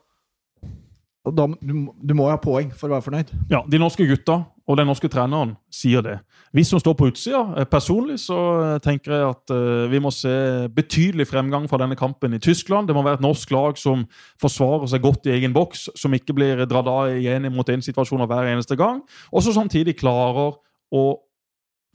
og da, du, du må jo ha poeng for å være fornøyd. Ja, De norske gutta og den norske treneren sier det. Vi som står på utsida, eh, personlig så eh, tenker jeg at uh, vi må se betydelig fremgang fra denne kampen i Tyskland. Det må være et norsk lag som forsvarer seg godt i egen boks, som ikke blir dratt av igjen mot en situasjon hver eneste gang, og som samtidig klarer å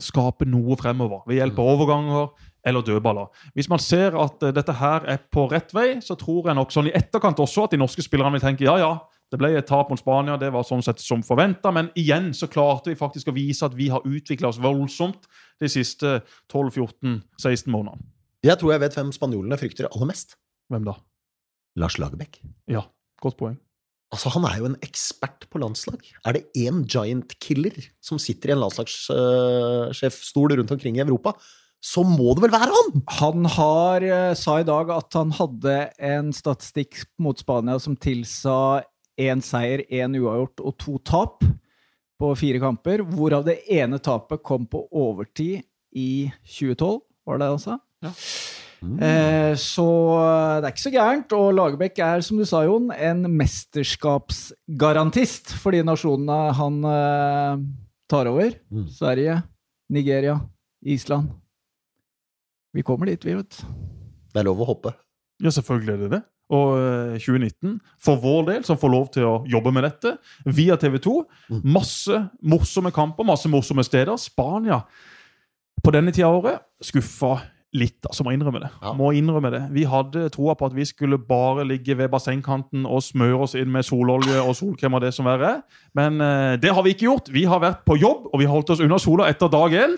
skape noe fremover ved hjelp av overganger eller dødballer. Hvis man ser at eh, dette her er på rett vei, så tror jeg nok sånn i etterkant også at de norske spillerne vil tenke ja, ja, det ble et tap mot Spania, det var sånn sett som forventa, men igjen så klarte vi faktisk å vise at vi har utvikla oss voldsomt de siste 12-14-16 månedene. Jeg tror jeg vet hvem spanjolene frykter aller mest. Hvem da? Lars Lagerbäck. Ja, godt poeng. Altså, Han er jo en ekspert på landslag. Er det én giant killer som sitter i en landslagssjefstol rundt omkring i Europa, så må det vel være han! Han har, eh, sa i dag at han hadde en statistikk mot Spania som tilsa én seier, én uavgjort og to tap på fire kamper, hvorav det ene tapet kom på overtid i 2012, var det det han sa? Ja. Eh, så det er ikke så gærent. Og Lagerbäck er, som du sa, Jon, en mesterskapsgarantist for de nasjonene han eh, tar over. Mm. Sverige, Nigeria, Island. Vi kommer dit, vi, vet. Det er lov å hoppe. Ja, selvfølgelig er det det. Og eh, 2019, for vår del, som får lov til å jobbe med dette, via TV 2. Mm. Masse morsomme kamper, masse morsomme steder. Spania på denne tida av året skuffa litt, altså. Må innrømme det. Ja. Må innrømme det. Vi hadde troa på at vi skulle bare ligge ved bassengkanten og smøre oss inn med sololje og solkrem og det som verre er. Men eh, det har vi ikke gjort. Vi har vært på jobb, og vi har holdt oss unna sola etter dag én.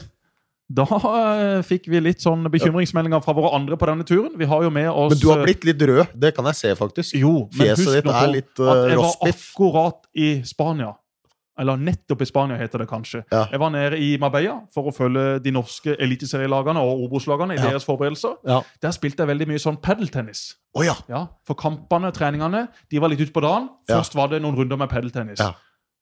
Da eh, fikk vi litt sånn bekymringsmeldinger fra våre andre på denne turen. Vi har jo med oss Men du har eh, blitt litt rød. Det kan jeg se, faktisk. jo, men Fjeset husk ditt nå er på litt, at uh, jeg var rostbiff. akkurat i Spania. Eller nettopp i Spania, heter det kanskje. Ja. Jeg var nede i Marbella for å følge de norske eliteserielagene og Obos-lagene i Ja. deres forberedelser. Ja. Der spilte jeg veldig mye sånn padeltennis. Å ja! Ja, for kampene, treningene, de var litt ut på dagen. Ja. Først var det noen runder med padeltennis. Ja.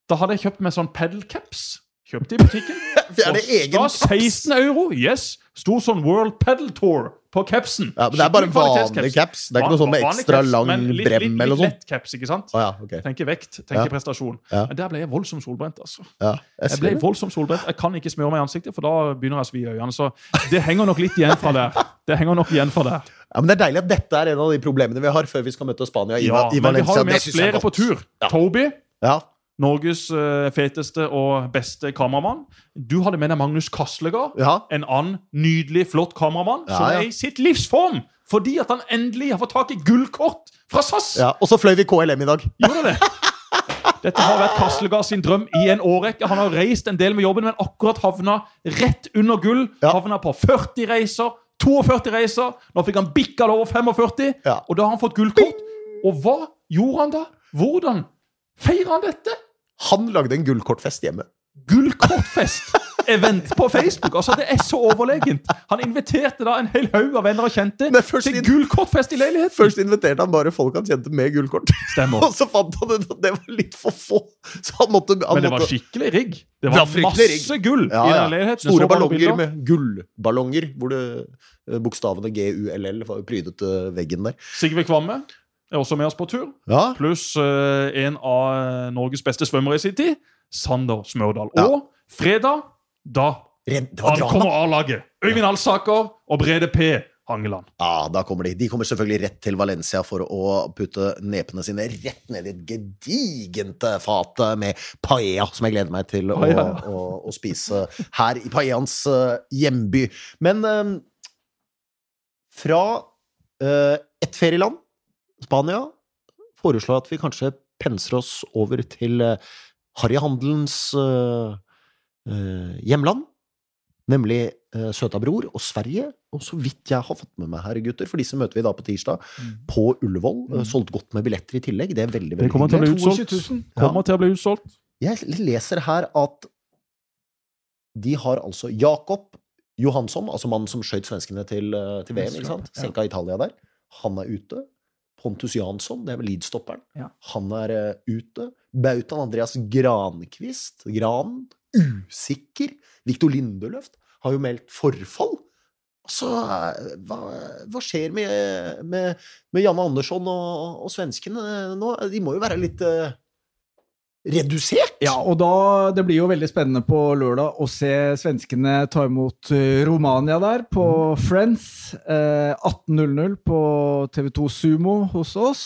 Da hadde jeg kjøpt meg sånn padelcaps. Kjøpte i butikken. Er det egen Kosta 16 euro! Yes! Sto sånn World Pedal Tour på capsen. Ja, men det er bare vanlig caps. Det er ikke noe sånn med ekstra caps, lang litt, brem litt, eller litt noe sånt. lett caps, ikke sant? Å ja, ok. Tenker vekt, tenker Ja. prestasjon. Ja. Men der ble jeg voldsomt solbrent. altså. Ja, jeg Jeg ble det. voldsomt solbrent. Jeg kan ikke smøre meg i ansiktet, for da begynner jeg å svi i øynene. Så det henger nok litt igjen fra der. Det henger nok igjen fra der. Ja, men det er deilig at dette er en av de problemene vi har før vi skal møte Spania i, Ja, i men vi har jo med er flere på tur. Toby, Ja. Norges eh, feteste og beste kameramann. Du hadde med deg Magnus Kaslegard. Ja. En annen nydelig, flott kameramann Ja, som er i sitt livsform fordi at han endelig har fått tak i gullkort fra SAS. ja. Og så fløy vi KLM i dag. Gjorde det? Dette har vært Kaslegard sin drøm i en årrekke. Han har reist en del med jobben, men akkurat havna rett under gull. Ja. Havna på 40 reiser, 42 reiser. Nå fikk han bikka det over 45, Ja. og da har han fått gullkort. Og hva gjorde han da? Hvordan feira han dette? Han lagde en gullkortfest hjemme. Gullkortfest-event på Facebook. Altså, Det er så overlegent. Han inviterte da en hel haug av venner og kjente til gullkortfest i leiligheten. Først inviterte han bare folk han kjente med gullkort. Stemmer. Og så fant han ut at det var litt for få. Så han måtte, han Men det var skikkelig rigg. Det Det var masse rigg. gull ja, i den leiligheten. Store ballonger med gullballonger, hvor det eh, bokstavene GULL var prydet eh, veggen der. Sigve Kvamme er også med oss på tur. Ja, Pluss uh, en av Norges beste svømmere i sin tid, Sander Smørdal. Ja. Og fredag, da Redd, det ankommer. A-laget. Øyvind Alsaker og Brede P. Hangeland. Ja, da kommer de. De kommer selvfølgelig rett til Valencia for å putte nepene sine rett ned i et gedigent eh, fat med paella, som jeg gleder meg til å, å, å spise her i paellaens eh, hjemby. Men um, fra uh, et ferieland, Spania, foreslår at vi kanskje penser oss over til uh, harryhandelens eh, eh, hjemland. Nemlig uh, søta bror og Sverige. Og så vidt jeg har fått med meg her, gutter, for disse møter vi da på tirsdag på Ullevål. Mm. solgt godt med billetter i tillegg. Det er veldig, Det veldig kommer til å bli hyggelig. 22 000. 000. Kommer til å bli utsolgt. Jeg leser her at de har altså Jakob Johansson, altså mannen som skjøt svenskene til, eh, til VM, ikke sant? Senka Italia der. Han er ute. Pontus Jansson, det er vel Leeds-stopperen. Ja. Han er eh, ute. Bautaen Andreas Grankvist, Gran, usikker. Viktor Lindeløft har jo meldt forfall. Altså, eh, hva, hva skjer med, med, med Janne Andersson og, og svenskene nå? De må jo være litt eh, redusert? Ja, og da, det blir jo veldig spennende på lørdag å se svenskene ta imot eh, Romania der på Friends. Eh, 18.00 på TV2 Sumo hos oss.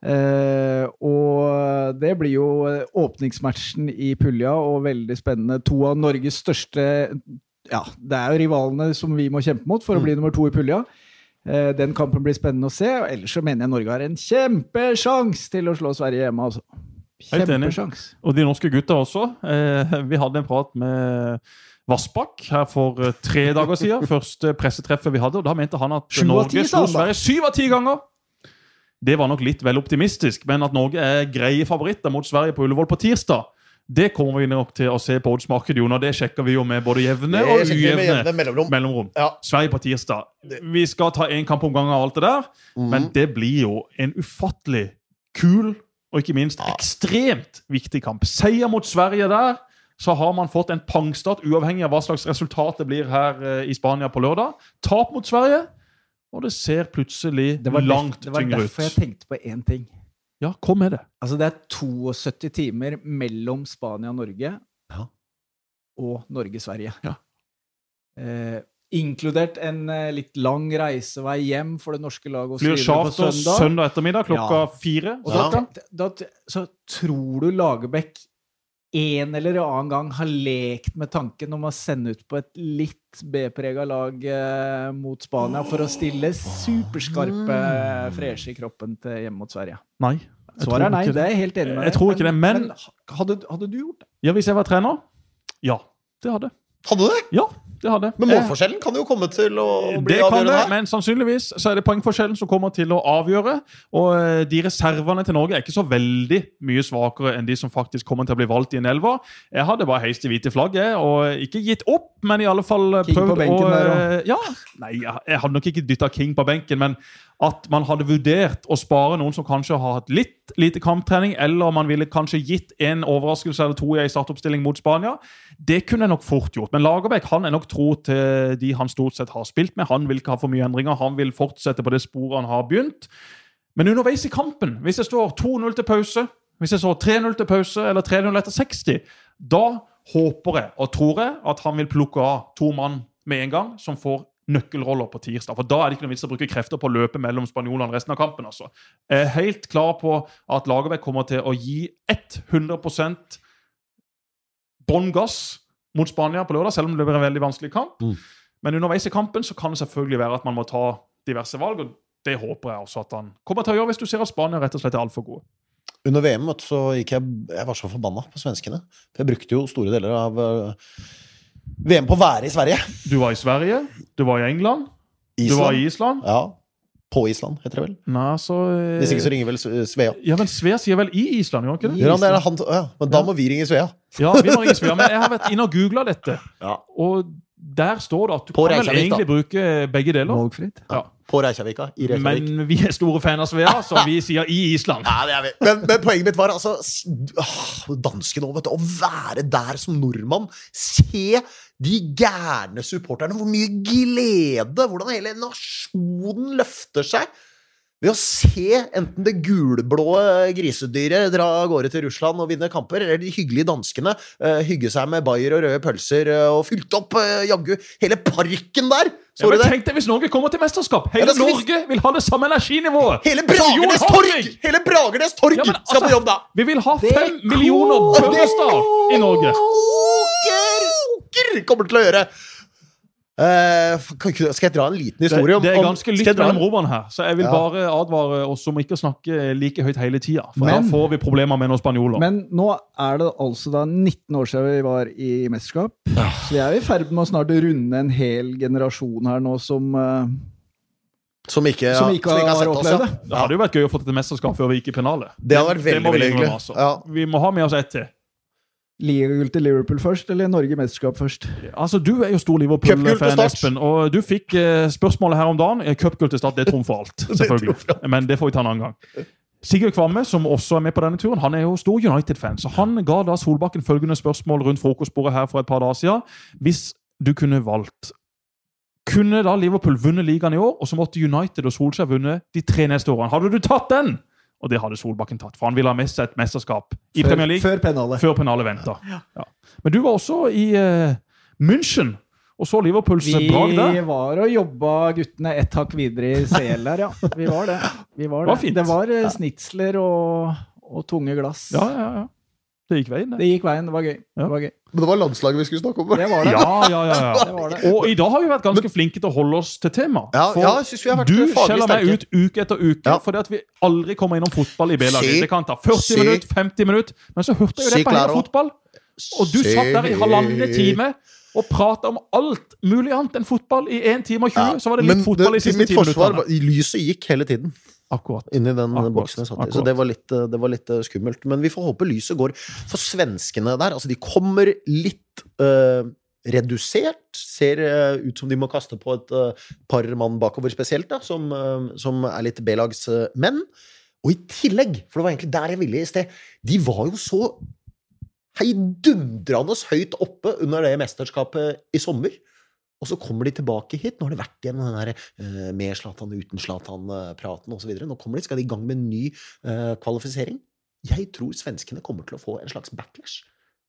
Eh, og det blir jo eh, åpningsmatchen i pulja, og veldig spennende. To av Norges største Ja, det er jo rivalene som vi må kjempe mot for å bli nummer to i pulja. Eh, den kampen blir spennende å se. og Ellers så mener jeg Norge har en kjempesjanse til å slå Sverige hjemme, altså. Enig. Og de norske gutta også. Eh, vi hadde en prat med Vassbakk her for eh, tre dager siden. Første pressetreffet vi hadde. og Da mente han at Norge slo. Sverige syv av ti ganger. Det var nok litt vel optimistisk, men at Norge er greie favoritter mot Sverige på Ullevål på tirsdag, det kommer vi nok til å se på oddsmarkedet, Jon. Og det sjekker vi jo med både jevne og ujevne jevne mellomrom. mellomrom. Ja. Sverige på tirsdag. Vi skal ta én kamp om gangen og alt det der, mm. men det blir jo en ufattelig kul og ikke minst ekstremt viktig kamp. Seier mot Sverige der, så har man fått en pangstart, uavhengig av hva slags resultat det blir her eh, i Spania på lørdag. Tap mot Sverige, og det ser plutselig Det langt ut. det var tyngre derfor jeg tenkte på én ting. Ja, kom med det. Altså, det er 72 timer mellom Spania og Norge Ja. og Norge-Sverige. Ja. Eh, inkludert en eh, litt lang reisevei hjem for det norske laget Blir det charter søndag. søndag ettermiddag klokka Ja. fire. Og Ja. da, da, så tror du Lagerbäck en eller annen gang har lekt med tanken om å sende ut på et litt B-prega lag eh, mot Spania for å stille superskarpe, freshe i kroppen til hjemme mot Sverige? Nei. Svaret er nei. Det er jeg helt enig med Jeg tror ikke det, men- hadde, hadde du gjort det? Ja, Hvis jeg var trener? Ja, det hadde jeg. Hadde det? Ja, det har det. Men Eh, målforskjellen kan jo komme til å bli Det kan avgjørende det, her. men sannsynligvis så er det poengforskjellen som kommer til å avgjøre. Og eh, de reservene til Norge er ikke så veldig mye svakere enn de som faktisk kommer til å bli valgt i en elver. Jeg hadde bare heist det hvite flagget og ikke gitt opp, men i alle fall eh, King på prøvd benken å der, eh, Ja, nei, jeg jeg hadde nok ikke dytta King på benken, men at man hadde vurdert å spare noen som kanskje har hatt litt lite kamptrening, eller man ville kanskje gitt en overraskelse eller to i startoppstilling mot Spania, det kunne jeg nok fort gjort. Men Lagerbäck han er nok tro til de han stort sett har spilt med. Han vil ikke ha for mye endringer. Han vil fortsette på det sporet han har begynt. Men underveis i kampen, hvis det står 2-0 til pause, hvis det står 3-0 til pause eller 3-0 etter 60, da håper jeg og tror jeg at han vil plukke av to mann med en gang, som får nøkkelroller på tirsdag. For Da er det ikke noe vits å bruke krefter på å løpe mellom spanjolene resten av kampen. altså. Jeg er helt klar på at Lagerbäck kommer til å gi 100 bånn gass mot Spania på lørdag, selv om det blir en veldig vanskelig kamp. Mm. Men underveis i kampen så kan det selvfølgelig være at man må ta diverse valg. og Det håper jeg også at han kommer til å gjøre hvis du ser at Spania rett og slett er altfor gode. Under VM så gikk jeg Jeg var så forbanna på svenskene. For jeg brukte jo store deler av VM på å være i Sverige. Du var i Sverige, du var i England, du var i Island. Ja. På Island, heter det vel. Nei, så eh, Hvis ikke så ringer vel Svea. Ja, men Svea sier vel i Island, gjør han ikke det? Ja, det? er han, ja, men da Ja. må vi ringe Svea. Ja, vi må ringe Svea, men jeg har vært inne og googla dette. Ja. Og der står det at du På kan vel egentlig bruke begge deler. Valgfritt. Ja. På Reykjavika. I Reykjavik. Men vi er store fan av Svea, så vi sier i Island. Ja, det er vi. Men, men poenget mitt var altså s- Dansken òg, vet du. Å være der som nordmann. Se de gærne supporterne. Hvor mye glede! Hvordan hele nasjonen løfter seg. Ved å se enten det gulblå grisedyret dra av gårde til Russland og vinne kamper, eller de hyggelige danskene uh, hygge seg med bayer og røde pølser uh, og fylt opp uh, jaggu hele parken der! Så ja, men det? tenk deg hvis Norge kommer til mesterskap! Hele ja, Norge vi- vil ha det samme energinivået! Hele Bragernes torg! Hele Bragernes torg Ja, altså, skal på jobb da! Vi vil ha Det fem millioner koker! I Norge! Koker! Koker! Kommer til å gjøre. Eh, kan ikke- skal jeg dra en liten historie om det er ganske lytt mellom en- rommene her, så jeg vil Ja. bare advare oss om ikke å snakke like høyt hele tida. For Men- da får vi problemer med noen spanjoler. Men nå er det altså da 19 år siden vi var i mesterskap. Så vi er i ferd med å snart runde en hel generasjon her nå som uh, Som ikke, Som ikke har sett oss, opplevd ja. det. Det hadde jo vært gøy å få et mesterskap før vi gikk i pennalet. Det hadde vært veldig, må vi veldig hyggelig. altså. Ja. Vi må ha med oss ett til. Ligagull til Liverpool først, eller Norge mesterskap først? Altså, Du er jo stor Liverpool-fan, Espen. Og du fikk eh, spørsmålet her om dagen. Eh, Cupgull til Start, det trumfer alt. selvfølgelig. Men det får vi ta en annen gang. Sigurd Kvamme, som også er med på denne turen, han er jo stor United-fan. Så han ga da Solbakken følgende spørsmål rundt frokostbordet her for et par dager siden. Hvis du kunne valgt Kunne da Liverpool vunnet ligaen i år, og så måtte United og Solskjær vunnet de tre neste årene? Hadde du tatt den? Og det hadde Solbakken tatt, for han ville ha med seg et mesterskap i Premier League Før pennalet. før pennalet venta. Ja. Men du var også i uh, München og så Liverpools Vi brag der. Vi var og jobba guttene ett hakk videre i CL der, ja. Vi var det. Vi var Det var det. fint. det var eh, snitsler og, og tunge glass. Ja, ja, ja. Det gikk veien, Det det. gikk veien. Det var gøy. Ja. Det var gøy. Men det var landslaget vi skulle snakke om. Det var det. Ja, ja, ja, Det var det. Og i dag har vi vært ganske flinke til å holde oss til tema. Ja, For ja, synes vi har vært du skjeller meg ut uke etter uke Ja. fordi at vi aldri kommer innom fotball i B-laget. Det kan ta 40 si- minutter, 50 minutter, men så hørte jeg jo Si det på hele fotball. Og du satt der i halvannen time og prata om alt mulig annet enn fotball i 1 time og 20. så var det litt Men fotball det- de til siste mitt 10 forsvar, lyset gikk hele tiden Akkurat. inni den Akkurat, boksen jeg satt i. Så det var, litt, eh, det var litt eh, skummelt. Men vi får håpe lyset går for svenskene der. Altså, de kommer litt uh, redusert. Ser uh, ut som de må kaste på et uh, par mann bakover spesielt, da, som, som er litt B-lagsmenn. Og i tillegg, for det var egentlig der jeg ville i sted, de var jo så heidundrende høyt oppe under det mesterskapet i sommer. Og så kommer de tilbake hit. Nå har det vært igjen den der uh, med Zlatan, uten Zlatan-praten osv. Nå kommer de, skal de i gang med en ny uh, kvalifisering. Jeg tror svenskene kommer til å få en slags backlash.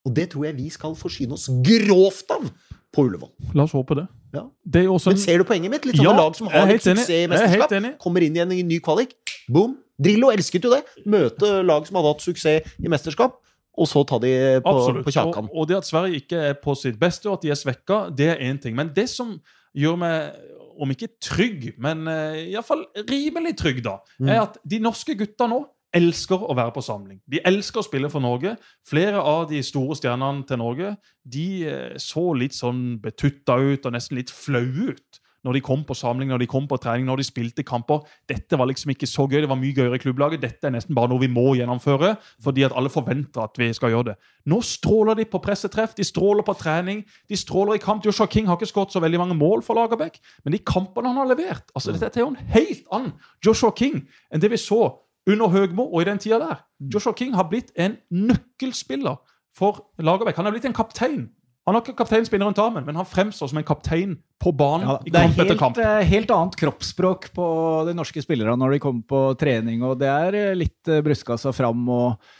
Og det tror jeg vi skal forsyne oss grovt av på Ullevål. La oss håpe det. Ja. Det er også Men ser du poenget mitt? Litt sånne Ja, lag som har litt suksess i er mesterskap, kommer inn i en ny kvalik. Boom! Drillo elsket jo det. Møte lag som hadde hatt suksess i mesterskap, og så ta de på, Absolutt. på kjakan. Og, og det at Sverige ikke er på sitt beste, og at de er svekka, det er én ting. Men det som gjør meg, om ikke trygg, men uh, iallfall rimelig trygg, da, Mm. er at de norske gutta nå elsker å være på samling. De elsker å spille for Norge. Flere av de store stjernene til Norge de eh, så litt sånn betutta ut og nesten litt flaue ut når de kom på samling, når de kom på trening, når de spilte kamper. Dette var liksom ikke så gøy. Det var mye gøyere i klubblaget. Dette er nesten bare noe vi må gjennomføre, fordi at alle forventer at vi skal gjøre det. Nå stråler de på pressetreff, de stråler på trening, de stråler i kamp. Joshua King har ikke skåret så veldig mange mål for Lagerbäck, men de kampene han har levert altså Dette er jo en helt annen Joshua King enn det vi så under Høgmo og i den tida der. Joshua King har blitt en nøkkelspiller for Lagerbäck. Han er blitt en kaptein. Han har ikke kapteinspinner rundt armen, men han fremstår som en kaptein på banen Ja, i det kamp etter kamp. kamp. er helt annet kroppsspråk på de norske spillerne når de kommer på trening, og det er eh, litt eh, brystkassa fram og,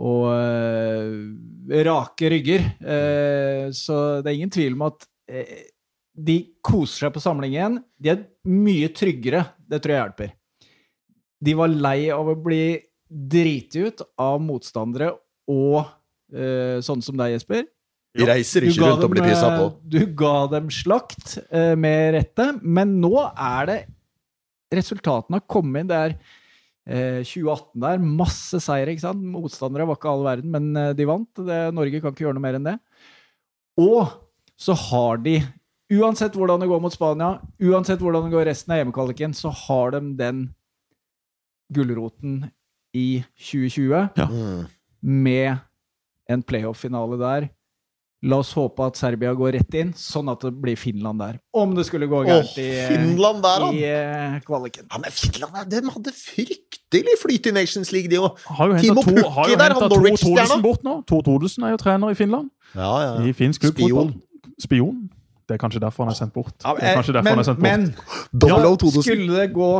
og eh, rake rygger. Uh, så det er ingen tvil om at uh, de koser seg på samlingen. De er mye tryggere. Det tror jeg hjelper. De var lei av å bli driti ut av motstandere og uh, sånne som deg, Jesper. Vi reiser ikke rundt rundt og blir pissa på. eh, Du ga dem slakt, uh, med rette, men nå er det Resultatene har kommet inn. Det er uh, 2018 der. Masse seire, ikke sant? Motstandere var ikke all verden, men uh, de vant. Det, Norge kan ikke gjøre noe mer enn det. Og så har de, uansett hvordan det går mot Spania, uansett hvordan det går resten av hjemmekvaliken, så har de den gulroten i 2020 ja. med en playoff-finale der. La oss håpe at Serbia går rett inn, sånn at det blir Finland der. Om det skulle gå gærent i, Finland der, i han! eh, kvaliken. Ja, men Finland de hadde fryktelig flyt i Nations League, de òg. Timo to, Pukki har jo der, han to Norwich-stjerna. Bort nå. Tor Thodesen er jo trener i Finland. Ja, ja. I finsk klubbfotball. Spion. Spion. Det er kanskje derfor han er sendt bort. Ja, Det er kanskje derfor han er sendt bort. men ja, skulle det gå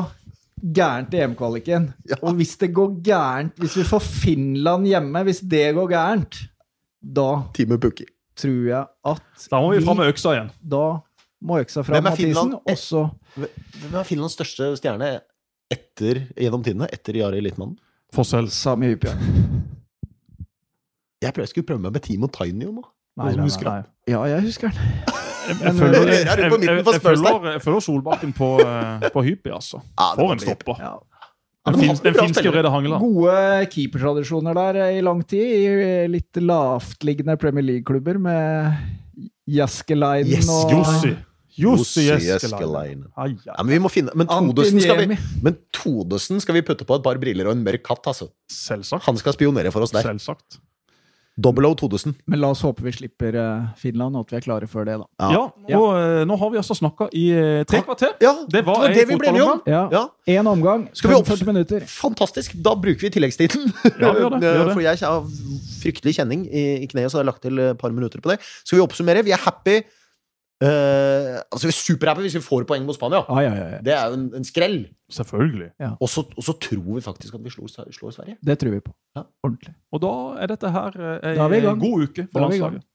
gærent i EM-kvaliken, Ja. og hvis det går gærent Hvis vi får Finland hjemme, hvis det går gærent, da Timo Pukki. Tror jeg at Da må vi fram med øksa igjen. Da må øksa fram, Mathisen. Også Hvem er Finlands største stjerne etter, gjennom tidene? Etter Jari Litmanen? Fossel. Sami Hypia. Jeg prøver, skulle prøve meg med Timo Tainio nå. Nei, nei, nei, Nei. Ja, jeg husker den. Jeg, føler følger, jeg, jeg, jeg, jeg, følger, følger Solbakken på, eh, på Hyppie, altså. Ja, For en stopper. Ja. Ja, Den, fin, den finske. Brede Hangeland. Gode keepertradisjoner der i lang tid, i litt lavtliggende Premier League-klubber med Jaskeleinen Yes, og Jussi. Jussi ai. Ja, men vi må finne Men Todesen skal vi, men Todesen skal vi putte på et par briller og en mørk katt, altså. Selvsagt. Han skal spionere for oss der. Selvsagt. Double O 2000. Men la oss håpe vi slipper eh, Finland, og at vi er klare før det, da. Ja, og ja. nå har vi altså snakka i eh, tre kvarter. Ja, Det var det det vi ble enige om. Ja. Ja. Én omgang, Skal vi opp- 45 minutter. Fantastisk. Da bruker vi tilleggstiden. Ja, vi gjør det, vi gjør det. For jeg har fryktelig kjenning i, i kneet, så jeg har lagt til et par minutter på det. Skal vi oppsummere? Vi er happy. Eh, altså, vi er superhappy hvis vi får poeng mot Spania. Ah, ja, ja, ja. Det er jo en, en skrell. Selvfølgelig. Og så og så tror vi faktisk at vi slår, slår Sverige. Det tror vi på. Ja. Ordentlig. Og da er dette her eh, Da er vi i en god uke for vi landslaget.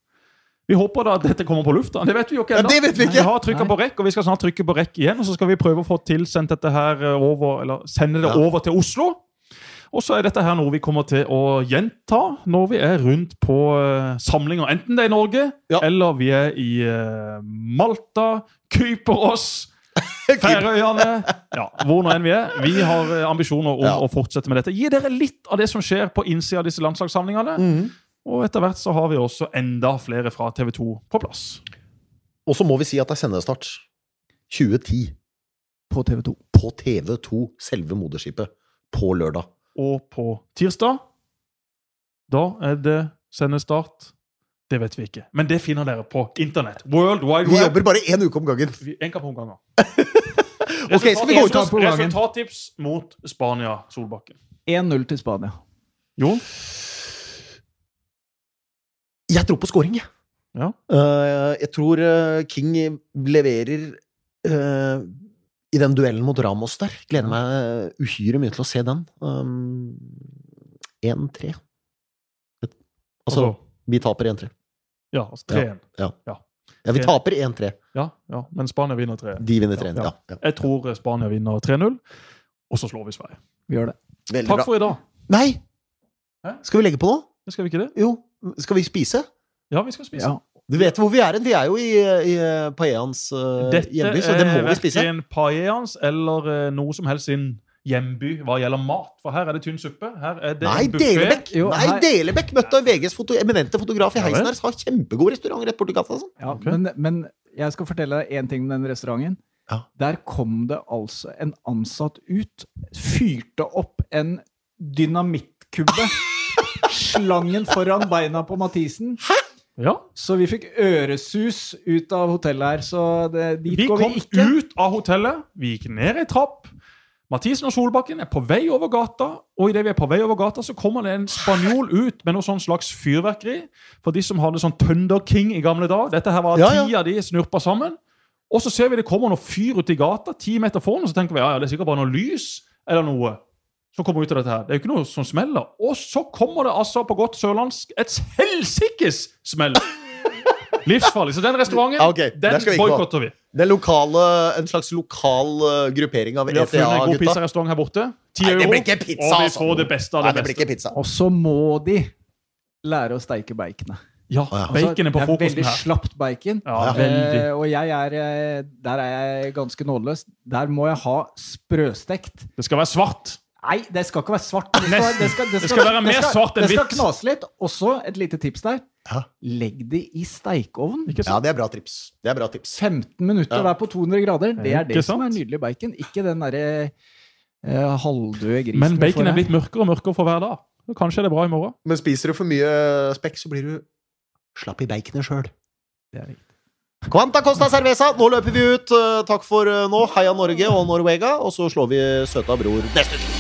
Vi håper da at dette kommer på lufta. Det vet vi jo ikke ennå. Ja, vi. Vi har trykka på rekk, og vi skal snart trykke på rekk igjen. Og så skal vi prøve å få tilsendt dette her eh, over, eller sende det Ja. over til Oslo. Og så er dette her noe vi kommer til å gjenta når vi er rundt på eh, samlinger. Enten det er i Norge, Ja. eller vi er i eh, Malta, Kypros, Færøyene Ja, hvor nå enn vi er. Vi har eh, ambisjoner om Ja. å fortsette med dette. Gi dere litt av det som skjer på innsida av disse landslagssamlingene. Mm. Og etter hvert så har vi også enda flere fra TV 2 på plass. Og så må vi si at det er sendestart 2010 På TV 2. på TV2, selve moderskipet, på lørdag. Og på tirsdag, da er det sendestart. Det vet vi ikke. Men det finner dere på internett. World Wide Vi jobber bare én uke om gangen. En kamp om gangen. Ok, skal vi gå ut på gangen? Resultattips mot Spania, Solbakken. 1-0 til Spania. Jo, Jeg tror på scoring, jeg. Ja. Uh, jeg tror eh, King leverer eh, i den duellen mot Ramos der. Gleder meg uhyre mye til å se den. Um, 1-3. Altså, altså vi taper 1-3. Ja, altså 3-1. Ja, vi taper 1-3. Ja, ja, men Spania vinner 3-1. De vinner 3-1. Ja. Ja, ja. Jeg tror Spania vinner 3-0, og så slår vi Sverige. Vi gjør det. Veldig Takk bra. for i dag. Nei! Hæ? Skal vi legge på nå? Skal vi ikke det? Jo. Skal vi spise? Ja, vi skal spise. Du vet hvor vi er hen. Vi er jo i, i Paeans uh, hjemby, så det må vi spise. Dette er verken paeans eller uh, noe som helst sin hjemby hva gjelder mat. For her er det tynn suppe. Her er det Nei. Delebekk! Jo, Nei, her- Delebekk møtte VGs foto, eminente fotograf i heisen her. Har kjempegod restaurant rett borti gata. Altså. Ja, okay. men, men jeg skal fortelle deg én ting med den restauranten. Ja. Der kom det altså en ansatt ut, fyrte opp en dynamittkubbe, Slangen foran beina på Mathisen. Ja. Så vi fikk øresus ut av hotellet her, så det, dit Vi går kom vi kom ut av hotellet, vi gikk ned ei trapp. Mathisen og Solbakken er på vei over gata, og idet vi er på vei over gata, så kommer det en spanjol ut med noe sånn slags fyrverkeri. For de som hadde sånn Thunder King i gamle dager. Dette her var Ja, ja. ti av de snurpa sammen. Og så ser vi det kommer noe fyr ut i gata, ti meter foran, og så tenker vi ja, ja, det er sikkert bare noe lys eller noe som kommer ut av dette her. Det er jo ikke noe som smeller. Og så kommer det altså på godt sørlandsk et helsikes smell! Livsfarlig. Så den restauranten, okay, den skal vi Det er boikotter vi. Den lokale, en slags lokal eh, gruppering av ETA-gutta. Vi har funnet en god ETA-gutta. pizzarestaurant her borte. 10 Nei, det euro. blir ikke pizza, og vi altså. får det beste av det, Nei, det beste. ikke pizza. Og så må de lære å steike baconet. Ja, ja. Bacon er på det er veldig her. slapt bacon. Ja. Eh, og jeg er eh, Der er jeg ganske nådeløs. Der må jeg ha sprøstekt. Det skal være svart. Nei, det skal ikke være svart. Det skal, det skal, det Det skal være mer svart enn hvitt. Det skal knase litt. Også et lite tips der. Ja. Legg det i steikeovn. Ikke Ja, det er bra tips. Det er bra tips. 15 minutter Ja. der på 200 grader. Det er det som er nydelig bacon. Ikke den derre eh, halvdøde grisen. Men bacon er blitt mørkere og mørkere for hver dag. Kanskje er det bra i morgen. Men spiser du for mye spekk, så blir du slapp i baconet sjøl. Er. Quanta Costa Cerveza, nå løper vi ut. Eh, Takk for eh, nå. Heia Norge og Norvega. Og så slår vi søta bror neste uke.